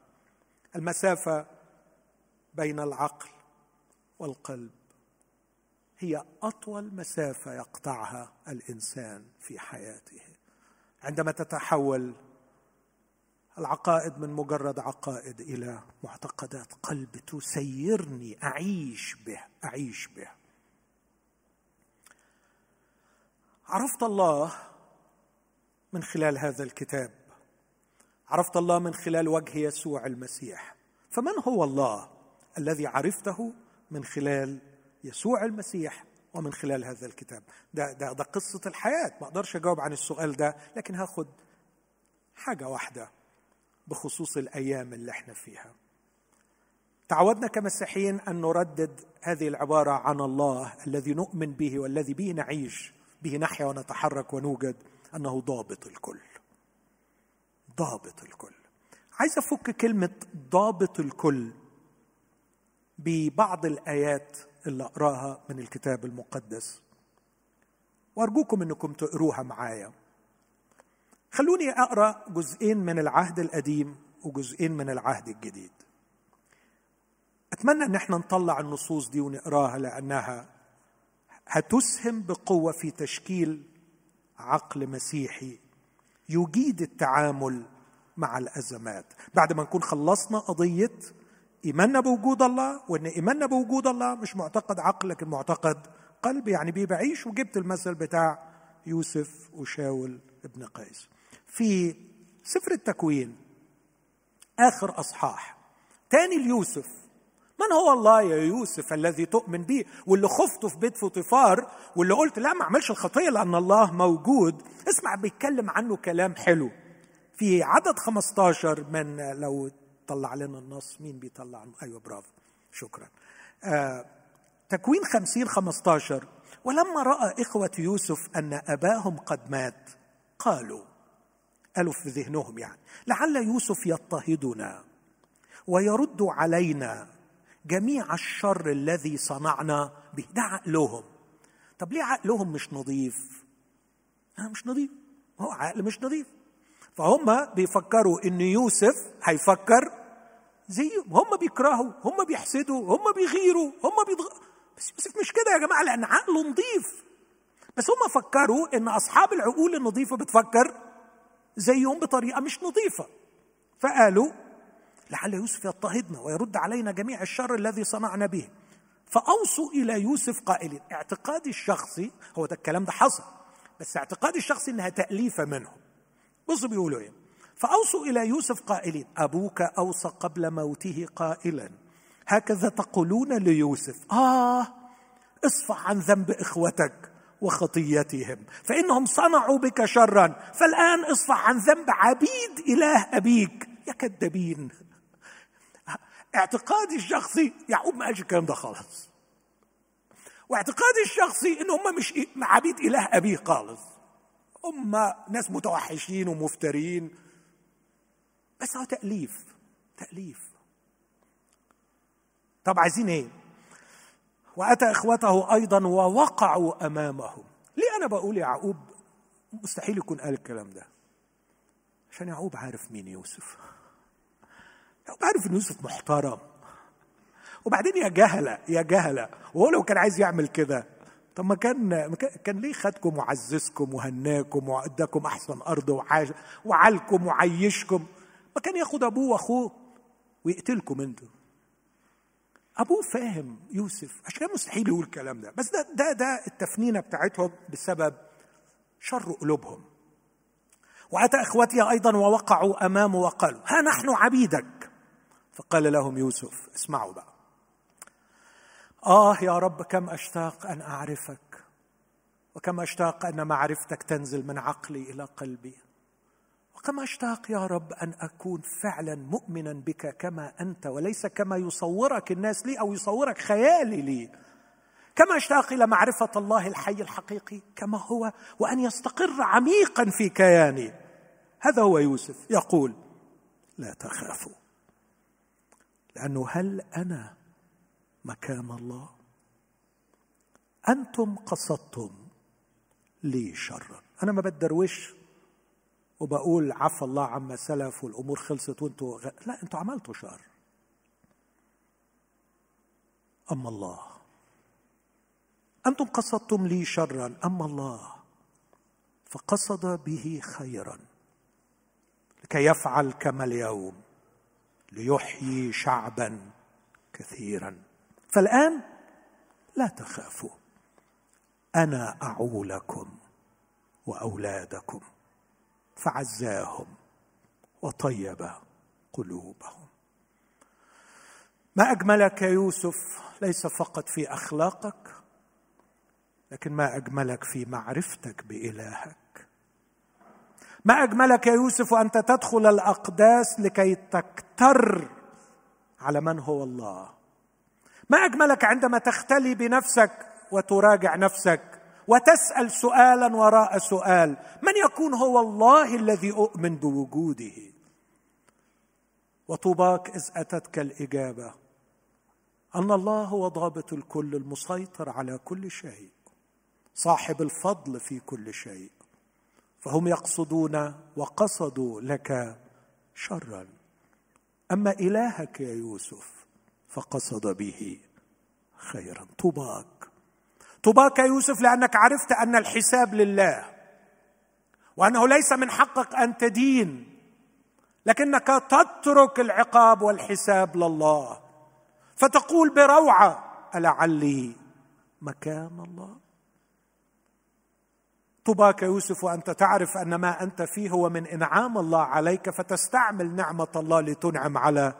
المسافة بين العقل والقلب هي أطول مسافة يقطعها الإنسان في حياته. عندما تتحول العقائد من مجرد عقائد إلى معتقدات قلب تسيرني. أعيش به أعيش به. عرفت الله من خلال هذا الكتاب. عرفت الله من خلال وجه يسوع المسيح. فمن هو الله الذي عرفته من خلال يسوع المسيح ومن خلال هذا الكتاب؟ ده ده ده قصة الحياة. ما أقدرش أجاوب عن السؤال ده لكن هاخد حاجة واحدة. بخصوص الأيام اللي إحنا فيها. تعودنا كمسيحيين أن نردد هذه العبارة عن الله الذي نؤمن به والذي به نعيش به نحيا ونتحرك ونوجد أنه ضابط الكل. ضابط الكل. عايز أفك كلمة ضابط الكل ببعض الآيات اللي أقراها من الكتاب المقدس. وأرجوكم إنكم تقروها معايا. خلوني أقرأ جزئين من العهد القديم وجزئين من العهد الجديد. أتمنى إن إحنا نطلع النصوص دي ونقراها لأنها هتسهم بقوة في تشكيل عقل مسيحي يجيد التعامل مع الأزمات. بعد ما نكون خلصنا قضية إيماننا بوجود الله وإن إيماننا بوجود الله مش معتقد عقل لكن معتقد قلب يعني بيه وجبت المثل بتاع يوسف وشاول ابن قيس. في سفر التكوين. آخر أصحاح. تاني ليوسف. من هو الله يا يوسف الذي تؤمن به واللي خفته في بيت فوطيفار واللي قلت لا ما اعملش الخطية لأن الله موجود. اسمع بيتكلم عنه كلام حلو. في عدد 15 من لو طلع لنا النص مين بيطلع؟ أيوه برافو. شكرا. آه تكوين خمسين خمستاشر. ولما رأى إخوة يوسف أن أباهم قد مات قالوا قالوا في ذهنهم يعني. لعل يوسف يضطهدنا ويرد علينا جميع الشر الذي صنعنا به. ده عقلهم. طب ليه عقلهم مش نظيف؟ مش نظيف. هو عقل مش نظيف. فهم بيفكروا إن يوسف هيفكر زيهم. هم بيكرهوا هم بيحسدوا هم بيغيروا هم بيضغ... بس يوسف مش كده يا جماعة لأن عقله نظيف. بس هم فكروا إن أصحاب العقول النظيفة بتفكر زيهم بطريقة مش نظيفة. فقالوا لعل يوسف يضطهدنا ويرد علينا جميع الشر الذي صنعنا به. فأوصوا إلى يوسف قائلين اعتقادي الشخصي هو ده الكلام ده حصل بس اعتقادي الشخصي إنها تاليفه منهم. بصوا بيقولوا إيه. فأوصوا إلى يوسف قائلين أبوك أوصى قبل موته قائلا. هكذا تقولون ليوسف. آه اصفح عن ذنب إخوتك. وخطيتهم. فإنهم صنعوا بك شرا. فالآن اصفح عن ذنب عبيد إله أبيك. يا كذابين اعتقادي الشخصي يعقوب ما قالش الكلام ده خالص. واعتقادي الشخصي إن هم مش عبيد إله ابيه خالص. هم ناس متوحشين ومفترين. بس هو تأليف. تأليف. طب عايزين إيه؟ وأتى إخوته أيضا ووقعوا أمامهم. ليه أنا بقول يعقوب مستحيل يكون قال الكلام ده. عشان يعقوب عارف مين يوسف. يعقوب عارف إن يوسف محترم. وبعدين يا جهلة يا جهلة وهو لو كان عايز يعمل كده طب ما كان كان ليه خدكم وعززكم وهناكم وإداكم أحسن أرض وعاش وعيشكم؟ ما كان ياخد أبوه وأخوه ويقتلكم أنتوا. أبوه فاهم يوسف عشان مستحيل يقول الكلام ده. بس ده ده ده التفنينة بتاعتهم بسبب شر قلوبهم. وأتى إخوتي أيضا ووقعوا أمامه وقالوا ها نحن عبيدك. فقال لهم يوسف اسمعوا بقى. آه يا رب كم أشتاق أن أعرفك وكم أشتاق أن معرفتك تنزل من عقلي إلى قلبي. وكم اشتاق يا رب أن أكون فعلا مؤمنا بك كما أنت وليس كما يصورك الناس لي أو يصورك خيالي لي. كما اشتاق إلى معرفة الله الحي الحقيقي كما هو وأن يستقر عميقا في كياني. هذا هو يوسف يقول لا تخافوا لأنه هل أنا مكان الله؟ أنتم قصدتم لي شرا. أنا ما بدروش وبقول عفى الله عما سلف والأمور خلصت وانتوا غ... لا أنتوا عملتوا شر أما الله. أنتم قصدتم لي شرا أما الله. فقصد به خيرا. لكي يفعل كما اليوم. ليحيي شعبا كثيرا. فالآن لا تخافوا. أنا أعولكم وأولادكم. فعزاهم وطيب قلوبهم. ما أجملك يا يوسف ليس فقط في أخلاقك لكن ما أجملك في معرفتك بإلهك. ما أجملك يا يوسف انت تدخل الأقداس لكي تكتر على من هو الله. ما أجملك عندما تختلي بنفسك وتراجع نفسك وتسأل سؤالا وراء سؤال. من يكون هو الله الذي أؤمن بوجوده؟ وطوباك إذ أتتك الإجابة. أن الله هو ضابط الكل المسيطر على كل شيء. صاحب الفضل في كل شيء. فهم يقصدون وقصدوا لك شرا. أما إلهك يا يوسف فقصد به خيرا. طوباك. طوباك يوسف لأنك عرفت أن الحساب لله وأنه ليس من حقك أن تدين لكنك تترك العقاب والحساب لله فتقول بروعة ألعلي مكان الله؟ طوباك يوسف وأنت تعرف أن ما أنت فيه هو من إنعام الله عليك فتستعمل نعمة الله لتنعم على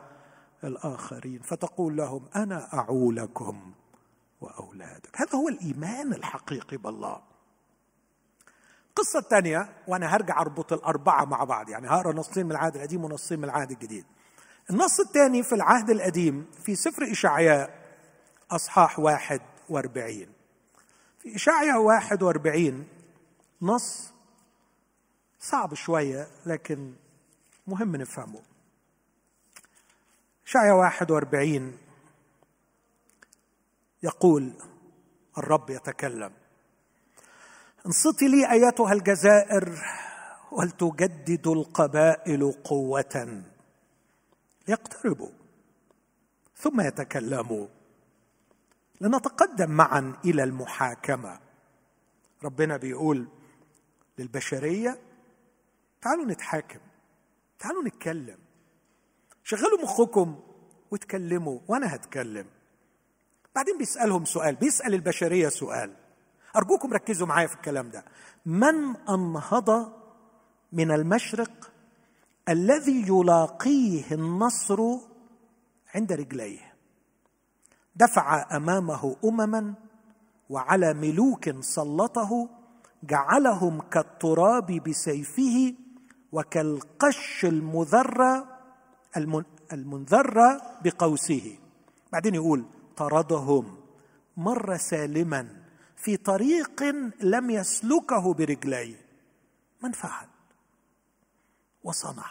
الآخرين فتقول لهم أنا أعولكم. وأولادك. هذا هو الإيمان الحقيقي بالله. القصة الثانية وأنا هرجع أربط الأربعة مع بعض. يعني هقرأ نصين من العهد القديم ونصين من العهد الجديد. النص الثاني في العهد القديم في سفر إشعياء أصحاح واحد وأربعين. في إشعياء واحد وأربعين نص صعب شوية لكن مهم نفهمه. إشعياء واحد وأربعين يقول الرب يتكلم انصتي لي أيتها الجزائر ولتجدد القبائل قوة؟ يقتربوا ثم يتكلموا لنتقدم معا إلى المحاكمة. ربنا بيقول للبشرية تعالوا نتحاكم تعالوا نتكلم شغلوا مخكم وتكلموا وأنا هتكلم. بعدين بيسألهم سؤال بيسأل البشرية سؤال. أرجوكم ركزوا معايا في الكلام ده. من أنهض من المشرق الذي يلاقيه النصر عند رجليه؟ دفع أمامه أمما وعلى ملوك سلطه جعلهم كالتراب بسيفه وكالقش المذرة المنذرة بقوسه. بعدين يقول طردهم مر سالما في طريق لم يسلكه برجليه. من فعل؟ وصنع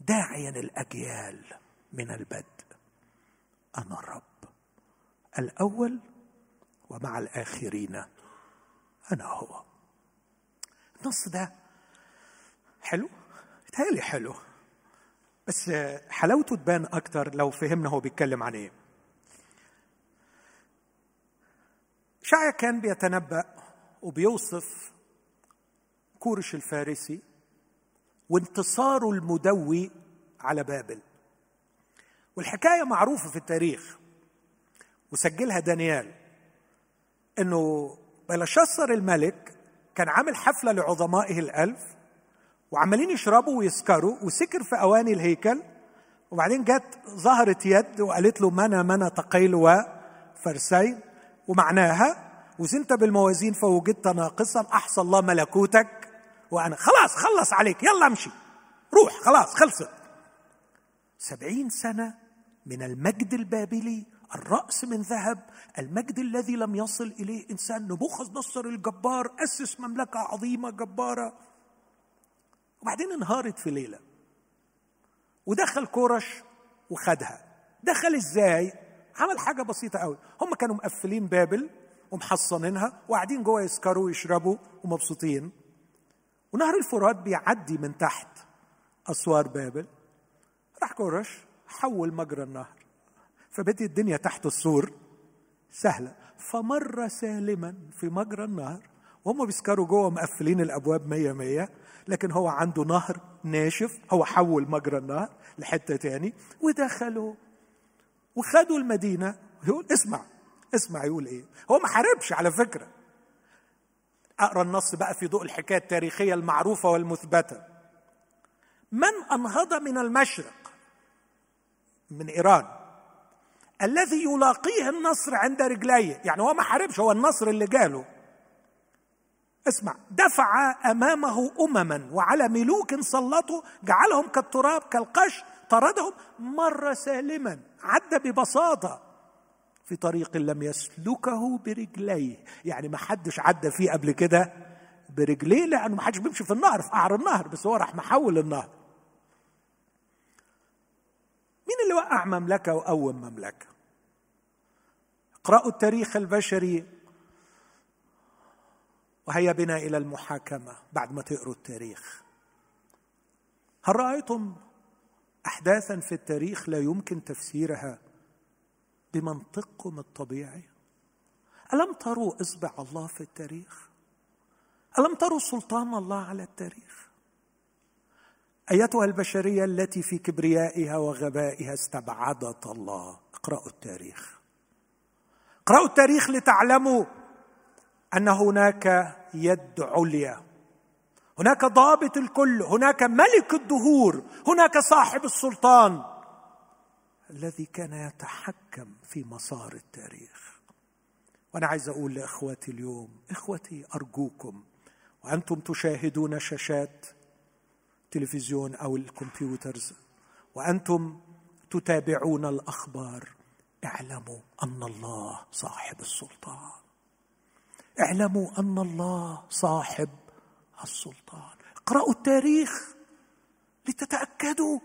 داعيا الأجيال من البدء. أنا الرب الأول ومع الآخرين أنا هو. النص ده حلو؟ يتهيألي حلو. بس حلاوته تبان أكتر لو فهمنا هو بيتكلم عن إيه. شعيا كان بيتنبأ وبيوصف كورش الفارسي وانتصاره المدوي على بابل. والحكاية معروفة في التاريخ وسجلها دانيال إنه بلشسر الملك كان عامل حفلة لعظمائه الألف وعمالين يشربوا ويسكروا وسكر في أواني الهيكل وبعدين جت ظهرت يد وقالت له منا منا تقيل وفرسين ومعناها وزنت بالموازين فوجدت ناقصا أحصى الله ملكوتك. وأنا خلاص خلص عليك يلا امشي. روح خلاص خلصت. سبعين سنة من المجد البابلي الرأس من ذهب المجد الذي لم يصل إليه إنسان. نبوخذ نصر الجبار أسس مملكة عظيمة جبارة. وبعدين انهارت في ليلة. ودخل كورش وخدها. دخل إزاي؟ عمل حاجة بسيطة قوي. هم كانوا مقفلين بابل ومحصنينها وقاعدين جوه يسكروا ويشربوا ومبسوطين. ونهر الفرات بيعدي من تحت أسوار بابل. راح كورش حول مجرى النهر. فبدت الدنيا تحت السور. سهلة. فمر سالما في مجرى النهر. وهم بيسكروا جوه مقفلين الأبواب مية مية. لكن هو عنده نهر ناشف. هو حول مجرى النهر لحتة تاني. ودخلوا وخدوا المدينة. يقول اسمع اسمع يقول إيه؟ هو ما حاربش على فكرة. أقرأ النص بقى في ضوء الحكاية التاريخية المعروفة والمثبتة. من أنهض من المشرق؟ من إيران. الذي يلاقيه النصر عند رجليه. يعني هو ما حاربش هو النصر اللي جاله. اسمع دفع أمامه أمما وعلى ملوك سلطوا جعلهم كالتراب كالقش طردهم مر سالما عدى ببساطة في طريق لم يسلكه برجليه. يعني ما حدش عدى فيه قبل كده برجليه لأنه ما حدش بيمشي في النهر في قعر النهر بس هو راح محول النهر. مين اللي وقع مملكة وقوم مملكة؟ اقرأوا التاريخ البشري. وهيا بنا إلى المحاكمة بعد ما تقروا التاريخ. هل رأيتم احداثا في التاريخ لا يمكن تفسيرها بمنطقكم الطبيعي. ألم تروا إصبع الله في التاريخ؟ ألم تروا سلطان الله على التاريخ؟ أيتها البشرية التي في كبريائها وغبائها استبعدت الله؟ اقرأوا التاريخ. اقرأوا التاريخ لتعلموا أن هناك يد عليا. هناك ضابط الكل هناك ملك الدهور هناك صاحب السلطان. الذي كان يتحكم في مسار التاريخ. وأنا عايز أقول لاخوتي اليوم اخوتي أرجوكم وأنتم تشاهدون شاشات التلفزيون أو الكمبيوترز وأنتم تتابعون الأخبار اعلموا أن الله صاحب السلطان. اعلموا أن الله صاحب السلطان. اقرأوا التاريخ لتتأكدوا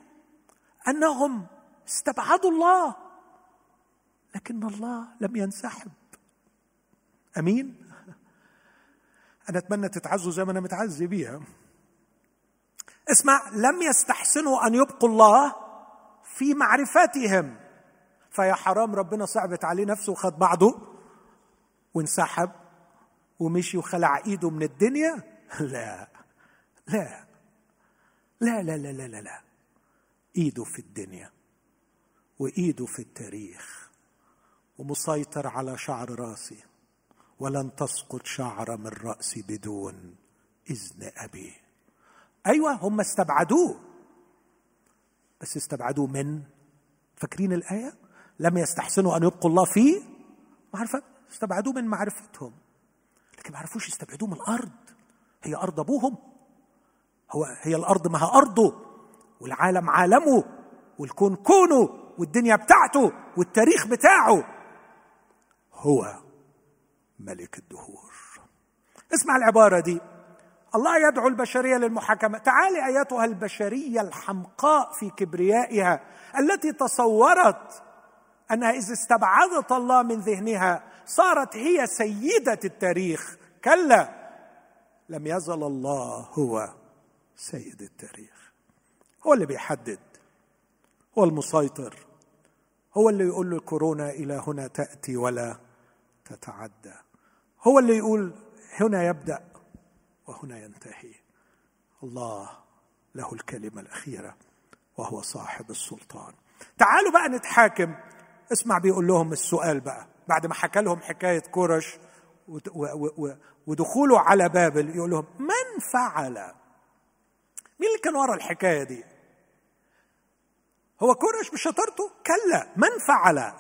أنهم استبعدوا الله لكن الله لم ينسحب. أمين؟ أنا أتمنى تتعزوا زي ما أنا متعزي بيها. اسمع لم يستحسنوا أن يبقوا الله في معرفتهم. فيا حرام ربنا صعبت عليه نفسه وخد بعضه وانسحب ومشي وخلع إيده من الدنيا. لا. لا. لا لا لا لا لا, لا. إيده في الدنيا وإيده في التاريخ ومسيطر على شعر رأسي ولن تسقط شعره من رأسي بدون إذن أبي. أيوه هم استبعدوه. بس استبعدوه من؟ فاكرين الآية؟ لم يستحسنوا أن يبقوا الله فيه معرفة؟ استبعدوه من معرفتهم. لكن ما عرفوش يستبعدوه من الأرض. هي أرض أبوهم. هو هي الأرض ما هي أرضه. والعالم عالمه. والكون كونه. والدنيا بتاعته. والتاريخ بتاعه. هو ملك الدهور. اسمع العبارة دي. الله يدعو البشرية للمحاكمة. تعالي أيتها البشرية الحمقاء في كبريائها التي تصورت انها اذا استبعدت الله من ذهنها صارت هي سيدة التاريخ. كلا. لم يزل الله هو سيد التاريخ. هو اللي بيحدد هو المسيطر هو اللي يقول الكورونا إلى هنا تأتي ولا تتعدى. هو اللي يقول هنا يبدأ وهنا ينتهي. الله له الكلمة الأخيرة وهو صاحب السلطان. تعالوا بقى نتحاكم. اسمع بيقول لهم السؤال بقى بعد ما حكى لهم حكاية كورش ودخوله على بابل يقول لهم من فعل؟ مين اللي كان ورا الحكاية دي؟ هو كورش بشطارته؟ كلا من فعل؟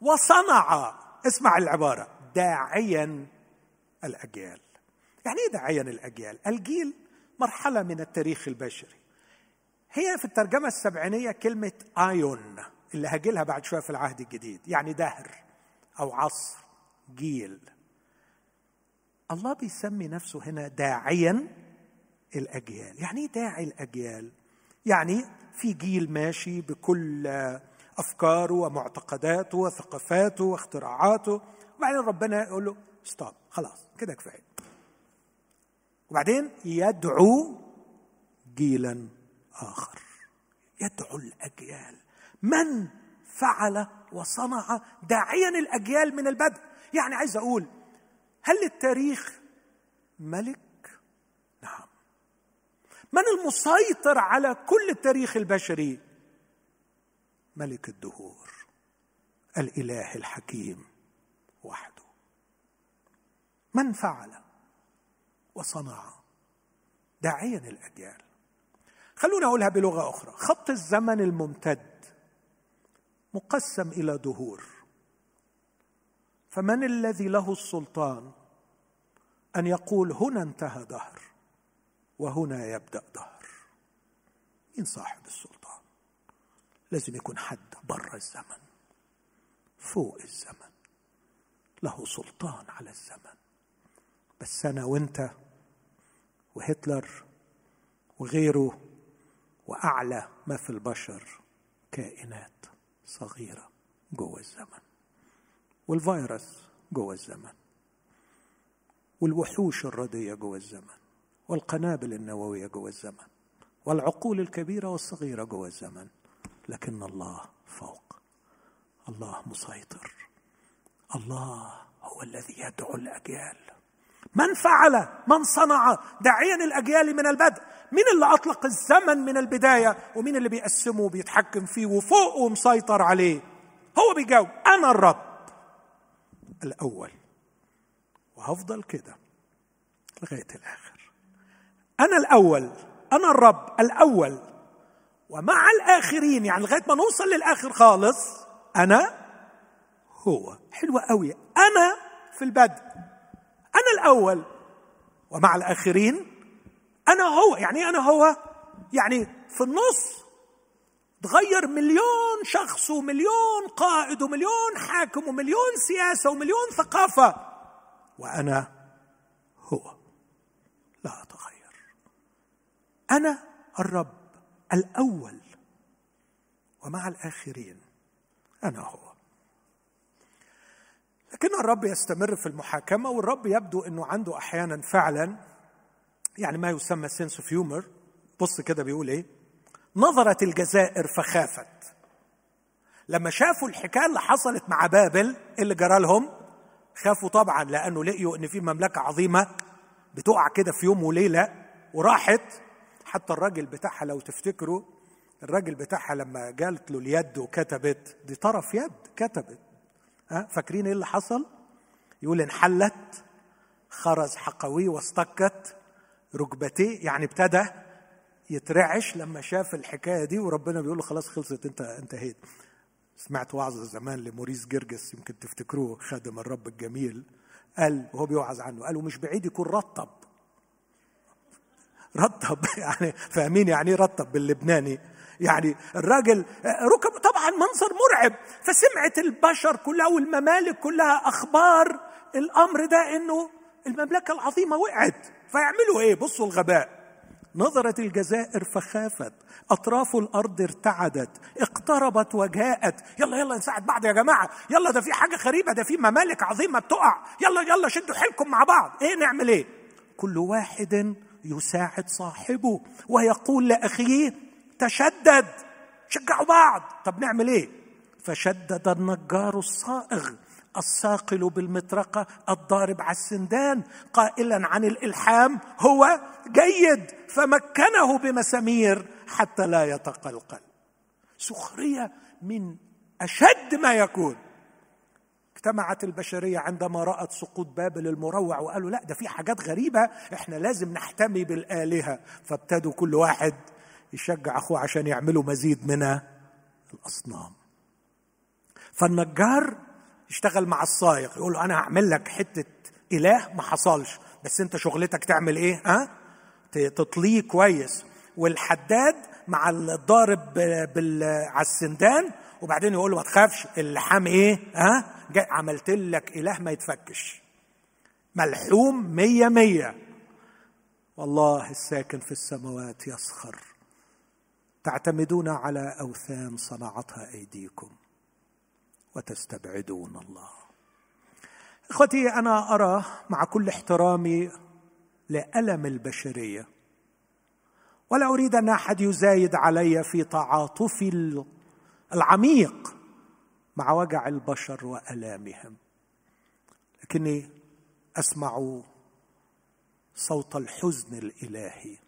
وصنع. اسمع العبارة داعيا الأجيال. يعني إيه داعيا الأجيال؟ الجيل مرحلة من التاريخ البشري. هي في الترجمة السبعينية كلمة آيون اللي هجيلها بعد شوية في العهد الجديد يعني دهر أو عصر جيل. الله بيسمي نفسه هنا داعيا الأجيال. يعني إيه داعي الأجيال؟ يعني في جيل ماشي بكل أفكاره ومعتقداته وثقافاته واختراعاته. وبعدين ربنا يقول له ستوب خلاص كده كفاية. وبعدين يدعو جيلا آخر. يدعو الأجيال. من فعل وصنع داعيا الأجيال من البدء؟ يعني عايز أقول هل التاريخ ملك؟ نعم. من المسيطر على كل التاريخ البشري؟ ملك الدهور الإله الحكيم وحده. من فعل وصنع داعيا الأجيال. خلونا أقولها بلغة أخرى. خط الزمن الممتد مقسم إلى دهور. فمن الذي له السلطان أن يقول هنا انتهى دهر وهنا يبدأ دهر؟ مين صاحب السلطان؟ لازم يكون حد بره الزمن فوق الزمن له سلطان على الزمن. بس أنا وأنت وهتلر وغيره وأعلى ما في البشر كائنات صغيرة جوه الزمن. والفيروس جوه الزمن. والوحوش الردية جوه الزمن. والقنابل النووية جوه الزمن. والعقول الكبيرة والصغيرة جوه الزمن. لكن الله فوق. الله مسيطر. الله هو الذي يدعو الأجيال. من فعل من صنع داعيا الأجيال من البدء. مين اللي أطلق الزمن من البداية ومين اللي بيقسمه وبيتحكم فيه وفوق ومسيطر عليه. هو بيجاوب أنا الرب. الأول. وهفضل كده لغاية الآخر. أنا الأول أنا الرب الأول. ومع الآخرين يعني لغاية ما نوصل للآخر خالص أنا هو. حلوة قوي أنا في البدء. أنا الأول. ومع الآخرين أنا هو. يعني إيه أنا هو؟ يعني في النص تغير مليون شخص ومليون قائد ومليون حاكم ومليون سياسة ومليون ثقافة. وأنا هو. لا أتغير. أنا الرب الأول. ومع الآخرين أنا هو. لكن الرب يستمر في المحاكمة والرب يبدو إنه عنده أحيانا فعلا يعني ما يسمى sense of humor بص كده بيقول إيه؟ نظرت الجزائر فخافت. لما شافوا الحكاية اللي حصلت مع بابل اللي جرى لهم خافوا طبعا لأنه لقيوا إن في مملكة عظيمة بتقع كده في يوم وليلة وراحت. حتى الراجل بتاعها لو تفتكروا الراجل بتاعها لما جالت له اليد وكتبت دي طرف يد كتبت. ها فاكرين إيه اللي حصل؟ يقول انحلت خرز حقوي واستكت ركبتيه يعني ابتدى يترعش لما شاف الحكاية دي وربنا بيقول له خلاص خلصت انت انتهيت. سمعت وعظ زمان لموريس جرجس يمكن تفتكروه خادم الرب الجميل. قال وهو بيوعظ عنه قال ومش بعيد يكون رطب. رطب يعني فاهمين يعني إيه رطب باللبناني؟ يعني الراجل ركب طبعا منظر مرعب. فسمعت البشر كلها والممالك كلها أخبار الأمر ده إنه المملكة العظيمة وقعت. فيعملوا إيه؟ بصوا الغباء. نظرت الجزائر فخافت. أطراف الأرض ارتعدت. اقتربت وجاءت. يلا يلا نساعد بعض يا جماعة. يلا ده في حاجة غريبة ده في ممالك عظيمة بتقع. يلا يلا شدوا حيلكم مع بعض. إيه نعمل إيه؟ كل واحد يساعد صاحبه ويقول لأخيه تشدد شجعوا بعض. طب نعمل إيه؟ فشدد النجار الصائغ. الصاقل بالمطرقة الضارب على السندان قائلا عن الإلحام هو جيد فمكنه بمسامير حتى لا يتقلقل سخرية من أشد ما يكون. اجتمعت البشرية عندما رأت سقوط بابل المروع وقالوا لا ده في حاجات غريبة إحنا لازم نحتمي بالآلهة. فابتدوا كل واحد يشجع أخوه عشان يعملوا مزيد من الأصنام. فالنجار يشتغل مع الصايغ يقول له أنا هعمل لك حتة إله ما حصلش بس أنت شغلتك تعمل إيه؟ ها؟ تطليه كويس. والحداد مع الضارب بال... على السندان وبعدين يقول له ما تخافش اللحام إيه؟ ها؟ جاي عملت لك إله ما يتفكش. ملحوم مية مية. والله الساكن في السماوات يسخر. تعتمدون على أوثان صنعتها أيديكم. وتستبعدون الله. إخوتي أنا أرى مع كل احترامي لألم البشرية ولا أريد أن أحد يزايد علي في تعاطفي العميق مع وجع البشر وألامهم. لكني أسمع صوت الحزن الإلهي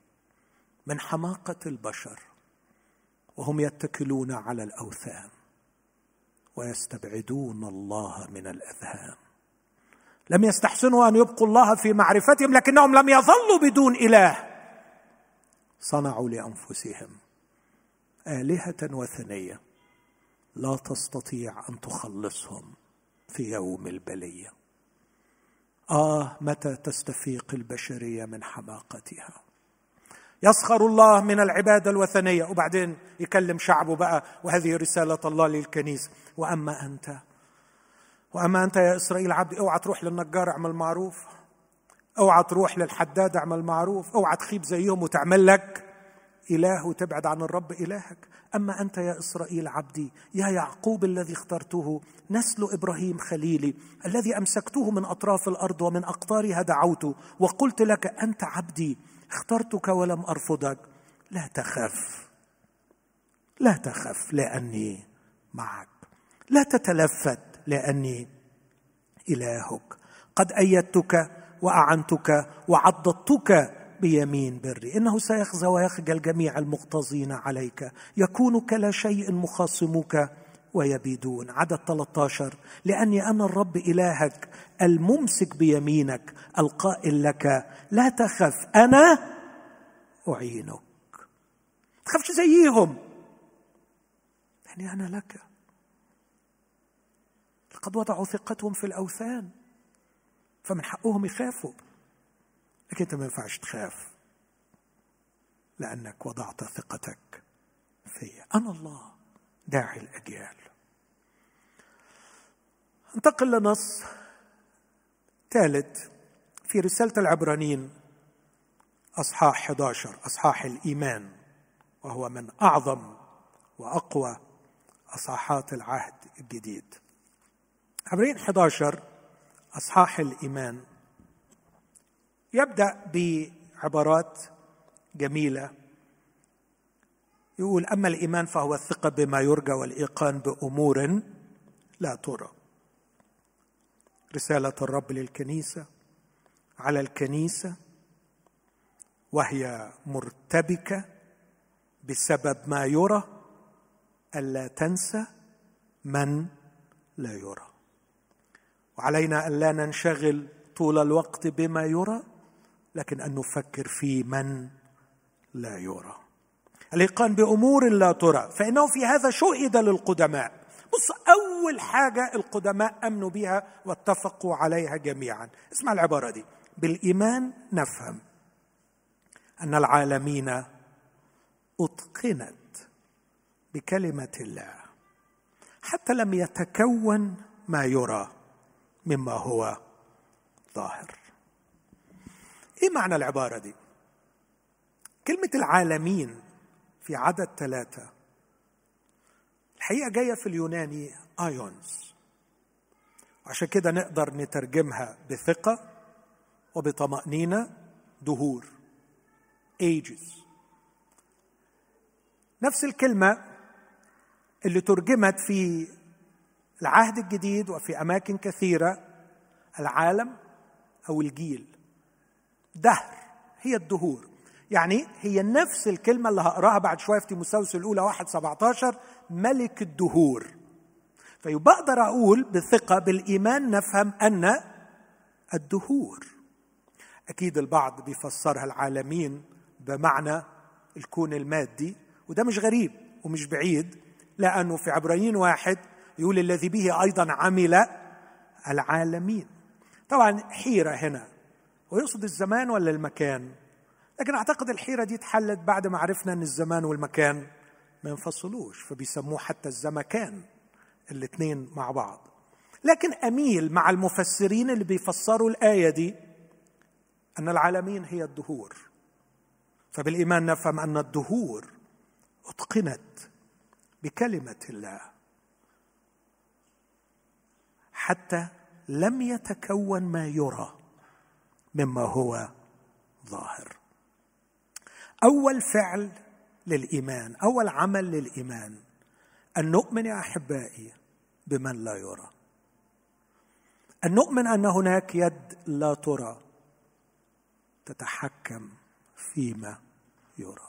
من حماقة البشر وهم يتكلون على الأوثان. ويستبعدون الله من الأذهان. لم يستحسنوا أن يبقوا الله في معرفتهم لكنهم لم يظلوا بدون إله. صنعوا لأنفسهم آلهة وثنيه لا تستطيع أن تخلصهم في يوم البلية. آه متى تستفيق البشرية من حماقتها؟ يسخر الله من العباده الوثنية. وبعدين يكلم شعبه بقى وهذه رسالة الله للكنيسه وأما أنت وأما أنت يا إسرائيل عبدي أوعى تروح للنجار اعمل معروف. أوعى تروح للحداد اعمل معروف. أوعى تخيب زيهم وتعمل لك. إله وتبعد عن الرب إلهك. أما أنت يا إسرائيل عبدي يا يعقوب الذي اخترته نسل إبراهيم خليلي الذي أمسكته من أطراف الأرض ومن أقطارها دعوت وقلت لك أنت عبدي. اخترتك ولم أرفضك. لا تخف لا تخف لأني معك. لا تتلفت لأني إلهك. قد أيدتك وأعنتك وعضدتك بيمين بري. إنه سيخزى ويخجل جميع المغتظين عليك. يكون كلا شيء مخاصموك ويبيدون. عدد 13 لأني أنا الرب إلهك الممسك بيمينك القائل لك لا تخف أنا أعينك. تخافش زيهم. يعني أنا لك. لقد وضعوا ثقتهم في الأوثان فمن حقهم يخافوا. لكن أنت ما ينفعش تخاف لأنك وضعت ثقتك في أنا الله. داعي الأجيال. انتقل لنص ثالث في رسالة العبرانيين أصحاح 11 أصحاح الإيمان وهو من أعظم وأقوى أصحاحات العهد الجديد. عبرين 11 أصحاح الإيمان. يبدأ بعبارات جميلة يقول أما الإيمان فهو الثقة بما يرجى والإيقان بأمور لا ترى. رسالة الرب للكنيسة على الكنيسة وهي مرتبكة بسبب ما يرى ألا تنسى من لا يرى. وعلينا الا ننشغل طول الوقت بما يرى لكن أن نفكر في من لا يرى. الإيقان بأمور لا ترى فإنه في هذا شهد للقدماء. بص أول حاجة القدماء أمنوا بها واتفقوا عليها جميعا. اسمع العبارة دي. بالإيمان نفهم أن العالمين أتقنت بكلمة الله حتى لم يتكون ما يرى مما هو ظاهر. إيه معنى العبارة دي؟ كلمة العالمين في عدد ثلاثة. الحقيقة جاية في اليوناني ايونز عشان كده نقدر نترجمها بثقة وبطمأنينة دهور. ages. نفس الكلمة اللي ترجمت في العهد الجديد وفي أماكن كثيرة العالم أو الجيل. دهر هي الدهور. يعني هي نفس الكلمة اللي هقراها بعد شوية في تيموساوس الأولى واحد 17 ملك الدهور. فيبقى أقدر أقول بثقة بالإيمان نفهم أن الدهور. أكيد البعض بيفسرها العالمين بمعنى الكون المادي وده مش غريب ومش بعيد لأنه في عبرانيين واحد يقول الذي به أيضا عمل العالمين. طبعا حيرة هنا. ويقصد الزمان ولا المكان؟ لكن أعتقد الحيرة دي اتحلت بعد ما عرفنا إن الزمان والمكان ما ينفصلوش فبيسموه حتى الزمكان الاثنين مع بعض. لكن أميل مع المفسرين اللي بيفسروا الآية دي أن العالمين هي الدهور. فبالإيمان نفهم أن الدهور أتقنت بكلمة الله. حتى لم يتكون ما يرى مما هو ظاهر. أول فعل للإيمان أول عمل للإيمان. أن نؤمن يا أحبائي بمن لا يرى. أن نؤمن أن هناك يد لا ترى تتحكم فيما يرى.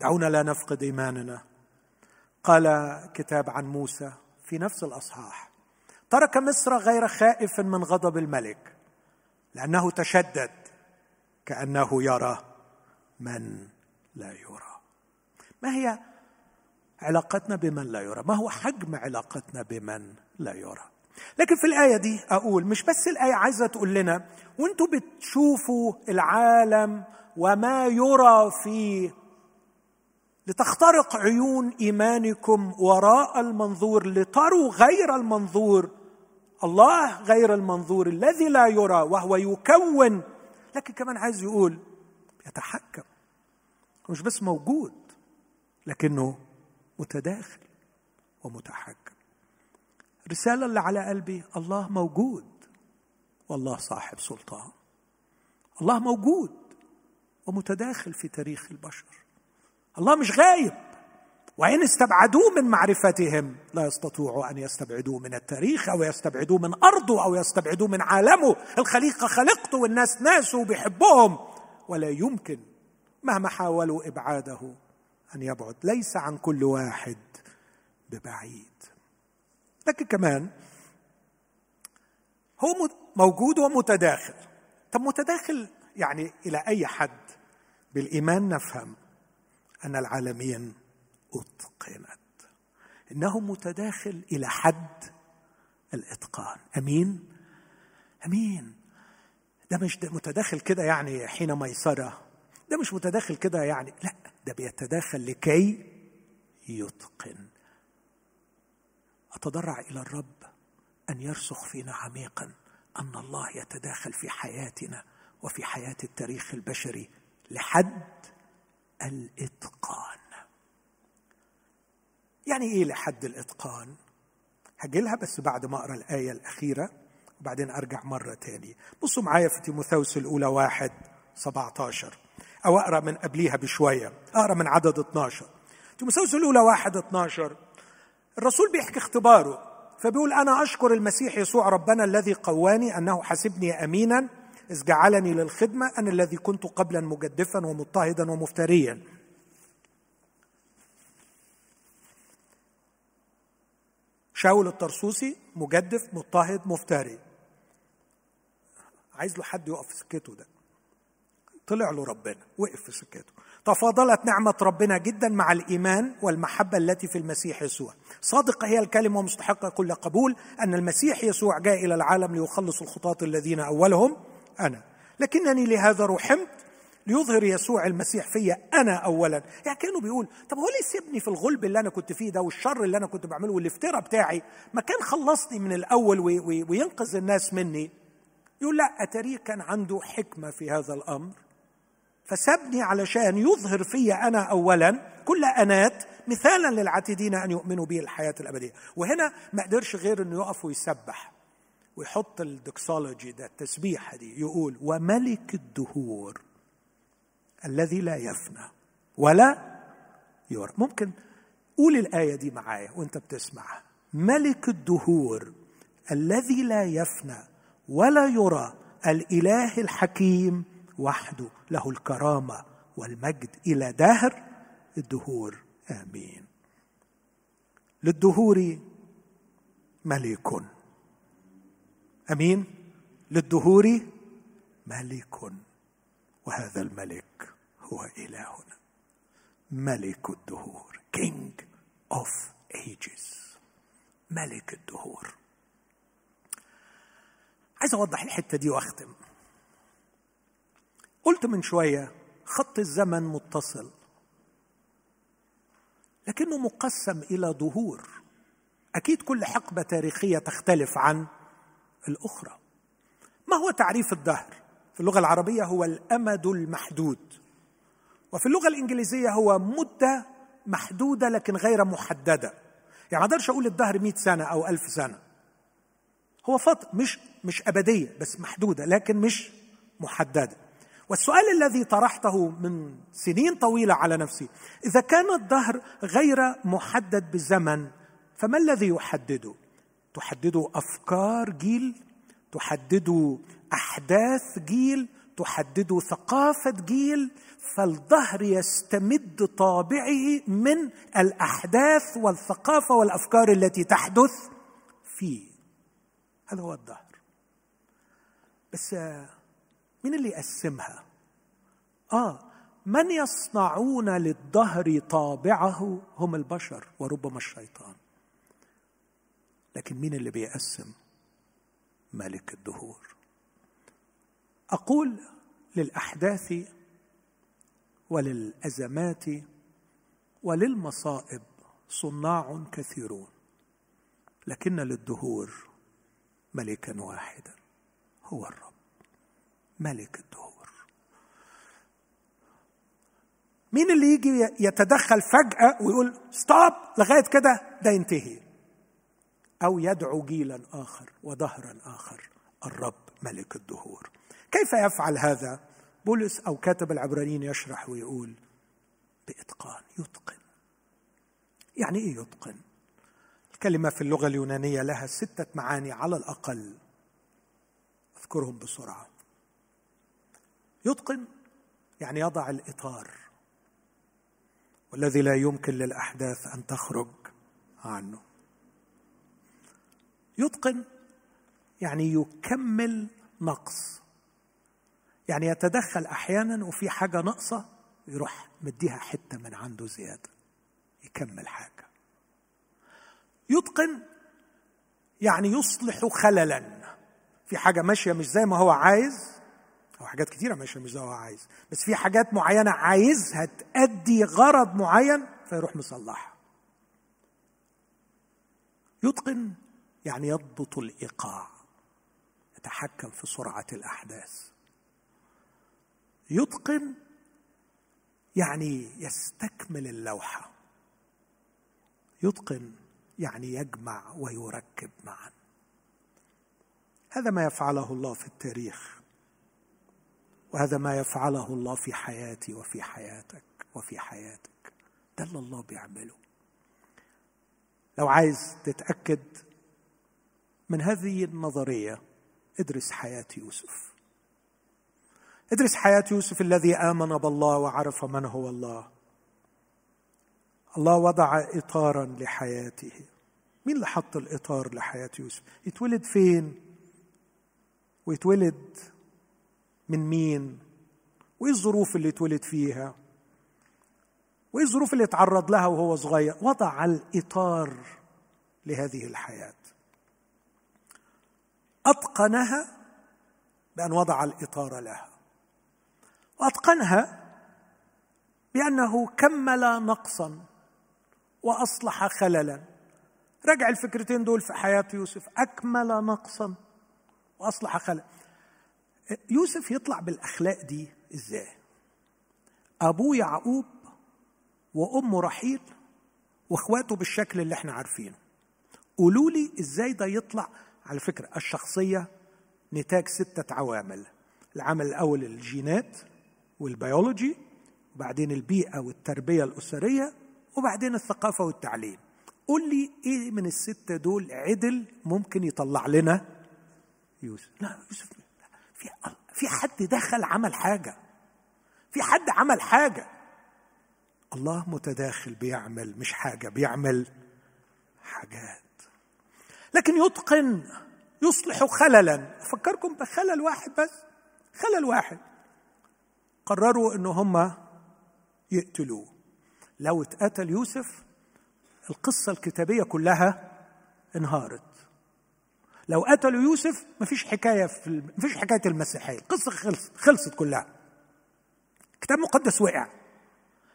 دعونا لا نفقد إيماننا. قال كتاب عن موسى في نفس الأصحاح. ترك مصر غير خائف من غضب الملك لأنه تشدد كأنه يرى من لا يرى. ما هي علاقتنا بمن لا يرى؟ ما هو حجم علاقتنا بمن لا يرى؟ لكن في الآية دي أقول مش بس الآية عايزة تقول لنا وانتوا بتشوفوا العالم وما يرى فيه لتخترق عيون إيمانكم وراء المنظور لتروا غير المنظور الله غير المنظور الذي لا يرى وهو يكون. لكن كمان عايز يقول يتحكم. مش بس موجود لكنه متداخل ومتحكم. الرساله اللي على قلبي الله موجود والله صاحب سلطان. الله موجود ومتداخل في تاريخ البشر. الله مش غايب وإن استبعدوه من معرفتهم لا يستطيعوا أن يستبعدوه من التاريخ أو يستبعدوه من أرضه أو يستبعدوه من عالمه. الخليقة خلقته والناس ناسه وبيحبهم ولا يمكن مهما حاولوا إبعاده أن يبعد ليس عن كل واحد ببعيد. لكن كمان هو موجود ومتداخل. طب متداخل يعني إلى أي حد؟ بالإيمان نفهم أن العالمين أتقنت. إنه متداخل إلى حد الإتقان. أمين؟ أمين. ده مش ده متداخل كده يعني حين ميسرة ده مش متداخل كده يعني لا ده بيتداخل لكي يتقن. أتضرع إلى الرب أن يرسخ فينا عميقا أن الله يتداخل في حياتنا وفي حياة التاريخ البشري لحد الإتقان. يعني إيه لحد الإتقان؟ هجيلها بس بعد ما أقرأ الآية الأخيرة وبعدين أرجع مرة تاني. بصوا معايا في تيموثاوس الأولى واحد 17 أو أقرأ من قبليها بشوية أقرأ من عدد 12 تيموثاوس الأولى واحد 12 الرسول بيحكي اختباره فبيقول أنا أشكر المسيح يسوع ربنا الذي قواني أنه حسبني أمينا إذ جعلني للخدمة أنا الذي كنت قبلا مجدفا ومضطهدا ومفتريا. شاول الطرسوسي مجدف مضطهد مفتري. عايز له حد يقف في سكته ده. طلع له ربنا وقف في سكته تفاضلت نعمة ربنا جدا مع الإيمان والمحبة التي في المسيح يسوع. صادقة هي الكلمة ومستحقة كل قبول أن المسيح يسوع جاء إلى العالم ليخلص الخطاة الذين أولهم أنا. لكنني لهذا رحمت ليظهر يسوع المسيح فيا أنا اولا. يعني كأنه بيقول طب هو ليه سيبني في الغلب اللي أنا كنت فيه ده والشر اللي أنا كنت بعمله والافتراء بتاعي؟ ما كان خلصني من الأول وينقذ الناس مني. يقول لا اتاريه كان عنده حكمة في هذا الأمر؟ فسبني علشان يظهر في أنا اولا كل أنات مثالا للعاتدين أن يؤمنوا به الحياة الأبدية. وهنا ما قدرش غير إنه يقف ويسبح ويحط الدكسولوجي ده التسبيحة دي يقول وملك الدهور الذي لا يفنى ولا يرى. ممكن قول الآية دي معايا وأنت بتسمعها ملك الدهور الذي لا يفنى ولا يرى الإله الحكيم وحده له الكرامة والمجد إلى دهر الدهور. آمين. للدهور ملك. آمين. للدهور ملك. وهذا الملك هو إلهنا. ملك الدهور King of Ages. ملك الدهور. عايز أوضح الحتة دي وأختم. قلت من شوية خط الزمن متصل. لكنه مقسم إلى ظهور. أكيد كل حقبة تاريخية تختلف عن الأخرى. ما هو تعريف الدهر؟ في اللغة العربية هو الأمد المحدود. وفي اللغة الإنجليزية هو مدة محدودة لكن غير محددة. يعني ما أقدرش أقول الدهر 100 سنة أو ألف سنة. هو فتره مش مش أبدية بس محدودة لكن مش محددة. والسؤال الذي طرحته من سنين طويلة على نفسي إذا كان الدهر غير محدد بزمن فما الذي يحدده؟ تحدده أفكار جيل؟ تحدده أحداث جيل؟ تحدده ثقافة جيل؟ فالظهر يستمد طابعه من الأحداث والثقافة والأفكار التي تحدث فيه. هذا هو الدهر. بس مين اللي يقسمها؟ آه من يصنعون للدهر طابعه؟ هم البشر وربما الشيطان. لكن مين اللي بيقسم؟ ملك الدهور. أقول للأحداث وللأزمات وللمصائب صناع كثيرون لكن للدهور ملكا واحدا هو الرب. ملك الدهور. مين اللي يجي يتدخل فجأة ويقول ستوب لغاية كده ده ينتهي. أو يدعو جيلا آخر ودهرا آخر الرب ملك الدهور كيف يفعل هذا؟ بولس أو كاتب العبرانيين يشرح ويقول بإتقان يتقن. يعني إيه يتقن؟ الكلمة في اللغة اليونانية لها ستة معاني على الأقل. أذكرهم بسرعة. يتقن يعني يضع الإطار. والذي لا يمكن للأحداث أن تخرج عنه. يتقن يعني يكمل نقص. يعني يتدخل أحيانا وفي حاجة ناقصة يروح مديها حتة من عنده زيادة. يكمل حاجة. يتقن يعني يصلح خللا. في حاجة ماشية مش زي ما هو عايز أو حاجات كتيرة مش ما هو عايز. بس في حاجات معينة عايزها تأدي غرض معين فيروح مصلحها. يتقن يعني يضبط الإيقاع يتحكم في سرعة الأحداث. يتقن يعني يستكمل اللوحة. يتقن يعني يجمع ويركب معا. هذا ما يفعله الله في التاريخ. وهذا ما يفعله الله في حياتي وفي حياتك وفي حياتك. ده اللي الله بيعمله. لو عايز تتأكد من هذه النظرية ادرس حياة يوسف. ادرس حياة يوسف الذي آمن بالله وعرف من هو الله. الله وضع إطارا لحياته. مين اللي حط الإطار لحياة يوسف؟ يتولد فين؟ ويتولد من مين؟ وإيه الظروف اللي اتولد فيها؟ وإيه الظروف اللي اتعرض لها وهو صغير؟ وضع الإطار لهذه الحياة. أتقنها بأن وضع الإطار لها. وأتقنها بأنه كمل نقصا وأصلح خللا. رجع الفكرتين دول في حياة يوسف. أكمل نقصا وأصلح خللا. يوسف يطلع بالأخلاق دي إزاي؟ أبوه يعقوب وأمه رحيل وإخواته بالشكل اللي إحنا عارفينه. قولوا لي إزاي ده يطلع؟ على فكرة الشخصية نتاج ستة عوامل. العامل الأول الجينات والبيولوجي وبعدين البيئة والتربية الأسرية وبعدين الثقافة والتعليم. قول لي إيه من الستة دول عدل ممكن يطلع لنا يوسف؟ لا يوسف في في حد دخل عمل حاجة. في حد عمل حاجة. الله متداخل بيعمل مش حاجة بيعمل حاجات. لكن يتقن يصلح خللا. أفكركم بخلل واحد بس؟ خلل واحد. قرروا إن هم يقتلوه. لو اتقتل يوسف القصة الكتابية كلها انهارت. لو قتلوا يوسف مفيش حكاية في مفيش حكاية المسيحية. القصة خلصت خلصت كلها. الكتاب المقدس وقع.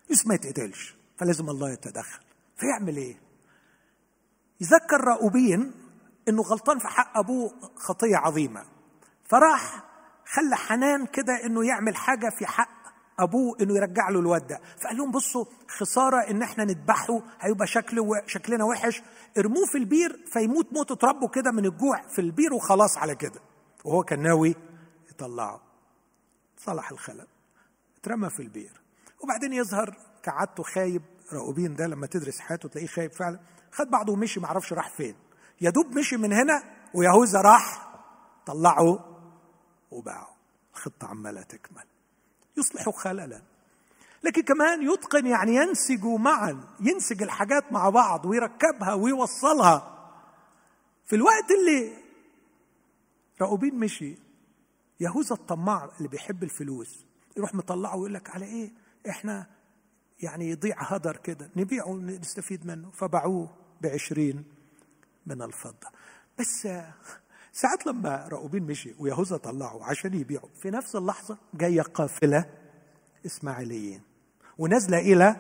يوسف ما يتقتلش فلازم الله يتدخل. فيعمل إيه؟ يذكر راؤوبين إنه غلطان في حق أبوه خطية عظيمة. فراح خلى حنان كده إنه يعمل حاجة في حق أبوه إنه يرجع له الواد ده فقال لهم بصوا خسارة إن إحنا نذبحه هيبقى شكله شكلنا وحش. ارموه في البير فيموت موت ربه كده من الجوع في البير وخلاص على كده. وهو كان ناوي يطلعه. صلح الخلل. اترمى في البير. وبعدين يظهر كعادته خايب راؤوبين ده لما تدرس حياته تلاقيه خايب فعلا. خد بعضه ومشي ما عرفش راح فين. يا دوب مشي من هنا ويهوذا راح طلعه وباعه. الخطه عمالة تكمل. يصلح خللا. لكن كمان يتقن يعني ينسج معا ينسج الحاجات مع بعض ويركبها ويوصلها. في الوقت اللي راؤوبين مشي يهوذا الطماع اللي بيحب الفلوس يروح مطلعه ويقول لك على إيه؟ إحنا يعني يضيع هدر كده نبيعه نستفيد منه فباعوه بعشرين من الفضة. بس ساعات لما راؤوبين مشي ويهوذا طلعه عشان يبيعوا في نفس اللحظة جاية قافلة إسماعيليين ونازلة إلى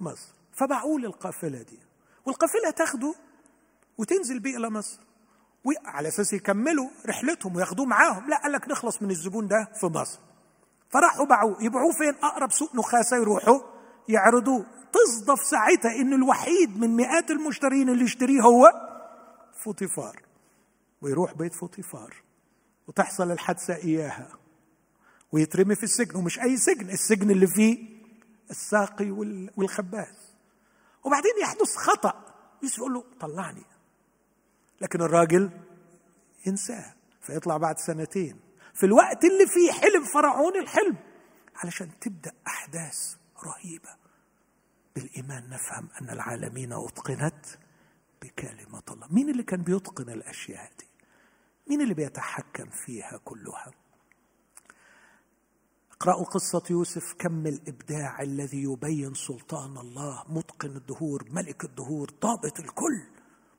مصر. فباعوه للقافلة دي والقافلة تاخده وتنزل بيه إلى مصر وعلى أساس يكملوا رحلتهم وياخدوه معاهم لا قال لك نخلص من الزبون ده في مصر. فراحوا باعوه يبيعوه فين؟ أقرب سوق نخاسة يروحوا يعرضوه. تصدف ساعتها إن الوحيد من مئات المشترين اللي يشتريه هو فوطيفار ويروح بيت فوطيفار وتحصل الحادثة إياها ويترمي في السجن ومش أي سجن السجن اللي فيه الساقي والخباز. وبعدين يحدث خطأ يوسف يقول له طلعني. لكن الراجل ينساه فيطلع بعد سنتين. في الوقت اللي فيه حلم فرعون الحلم علشان تبدأ أحداث رهيبة. بالإيمان نفهم أن العالمين أتقنت بكلمة الله. مين اللي كان بيتقن الأشياء دي؟ مين اللي بيتحكم فيها كلها؟ اقرأوا قصة يوسف كم الإبداع الذي يبين سلطان الله متقن الدهور ملك الدهور ضابط الكل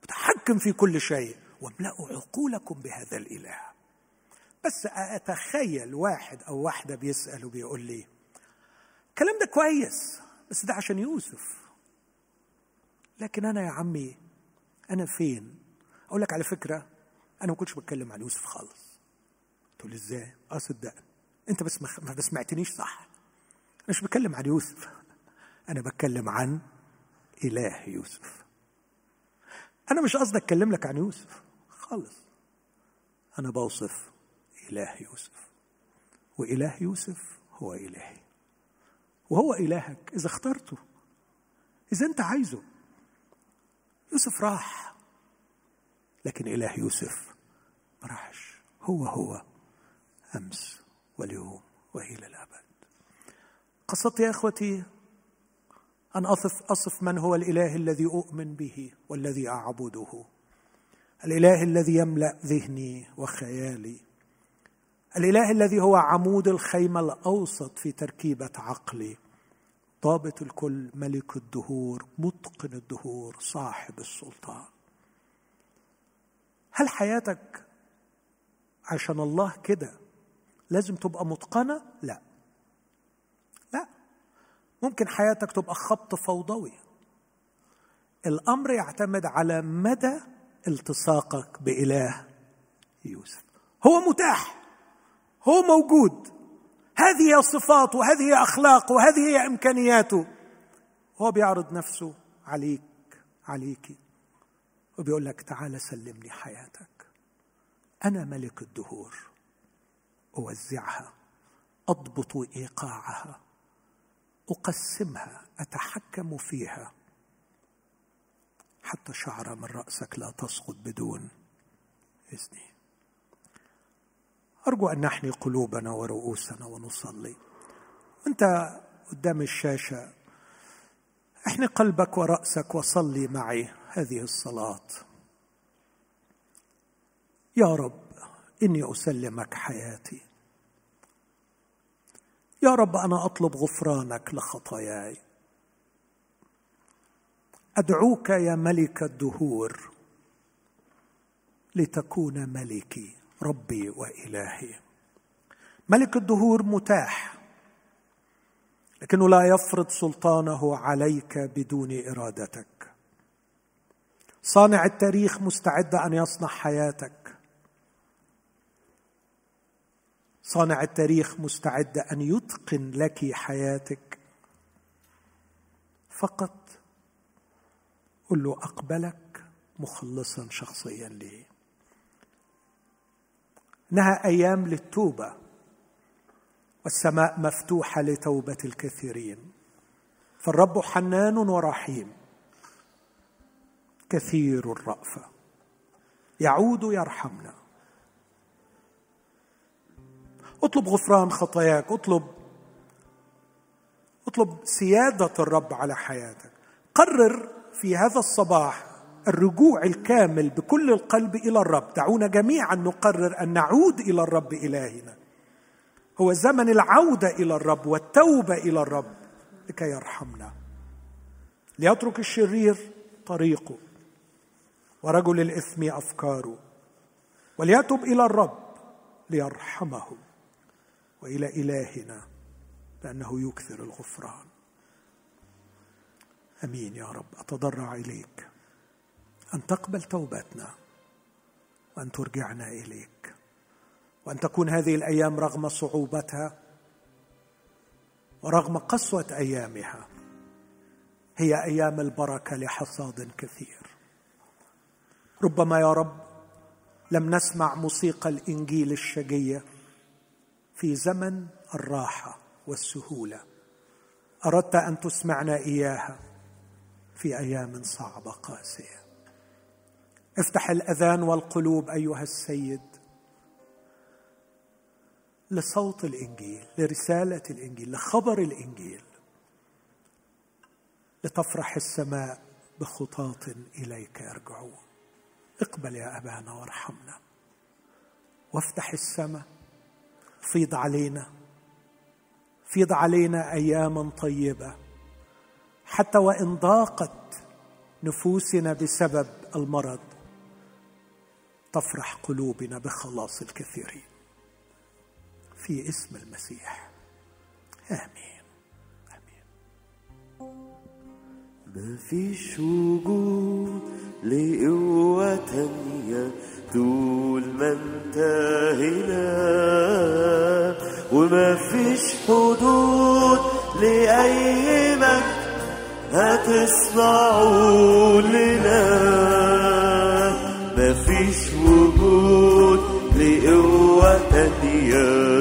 متحكم في كل شيء. واملأوا عقولكم بهذا الإله. بس أتخيل واحد أو واحدة بيسأل وبيقول لي الكلام ده كويس بس ده عشان يوسف. لكن أنا يا عمي أنا فين؟ أقول لك على فكرة أنا ما كنتش بتكلم عن يوسف خالص. تقول إزاي؟ أه صدقني. أنت بس ما سمعتنيش صح. أنا مش بتكلم عن يوسف. أنا بتكلم عن إله يوسف. أنا مش قصدي أتكلم لك عن يوسف. خالص. أنا بوصف إله يوسف. وإله يوسف هو إلهي. وهو إلهك إذا اخترته. إذا أنت عايزه. يوسف راح. لكن إله يوسف راحش هو هو أمس واليوم وإلى الأبد. قصدت يا إخوتي أن أصف أصف من هو الإله الذي أؤمن به والذي أعبده. الإله الذي يملأ ذهني وخيالي. الإله الذي هو عمود الخيمة الأوسط في تركيبة عقلي. ضابط الكل ملك الدهور متقن الدهور صاحب السلطان. هل حياتك عشان الله كده. لازم تبقى متقنة؟ لا. لا. ممكن حياتك تبقى خبط فوضوي. الأمر يعتمد على مدى التصاقك بإله يوسف. هو متاح. هو موجود. هذه هي صفاته وهذه هي أخلاقه وهذه هي إمكانياته. هو بيعرض نفسه عليك عليك. وبيقول لك تعال سلمني حياتك. أنا ملك الدهور. أوزعها أضبط إيقاعها أقسمها أتحكم فيها. حتى شعره من رأسك لا تسقط بدون إذني. أرجو أن نحني قلوبنا ورؤوسنا ونصلي. أنت قدام الشاشة احني قلبك ورأسك وصلي معي. هذه الصلاة. يا رب إني أسلمك حياتي. يا رب أنا أطلب غفرانك لخطاياي. أدعوك يا ملك الدهور لتكون ملكي ربي وإلهي. ملك الدهور متاح لكنه لا يفرض سلطانه عليك بدون إرادتك. صانع التاريخ مستعد أن يصنع حياتك. صانع التاريخ مستعد أن يتقن لك حياتك. فقط قل له أقبلك مخلصا شخصيا لي. انها أيام للتوبة والسماء مفتوحة لتوبة الكثيرين. فالرب حنان ورحيم كثير الرأفة. يعود يرحمنا. اطلب غفران خطاياك اطلب اطلب سيادة الرب على حياتك. قرر في هذا الصباح الرجوع الكامل بكل القلب إلى الرب. دعونا جميعا نقرر أن نعود إلى الرب إلهنا. هو زمن العودة إلى الرب والتوبة إلى الرب لكي يرحمنا. ليترك الشرير طريقه ورجل الإثم أفكاره. وليتب إلى الرب ليرحمه. وإلى إلهنا لأنه يكثر الغفران. آمين يا رب. أتضرع إليك أن تقبل توبتنا وأن ترجعنا إليك وأن تكون هذه الأيام رغم صعوبتها ورغم قسوة أيامها. هي أيام البركة لحصاد كثير. ربما يا رب لم نسمع موسيقى الإنجيل الشجية في زمن الراحة والسهولة. أردت أن تسمعنا إياها في أيام صعبة قاسية. افتح الأذان والقلوب أيها السيد لصوت الإنجيل لرسالة الإنجيل لخبر الإنجيل. لتفرح السماء بخطاة إليك يرجعون اقبل يا أبانا وارحمنا. وافتح السماء فيض علينا. فيض علينا أياما طيبة. حتى وإن ضاقت نفوسنا بسبب المرض تفرح قلوبنا بخلاص الكثيرين. في اسم المسيح. آمين. امين ما فيش وجود لقوة تانية. طول ما انت هنا وما فيش حدود لأي مجد هتصنعوا لنا. مفيش وجود لقوة تانية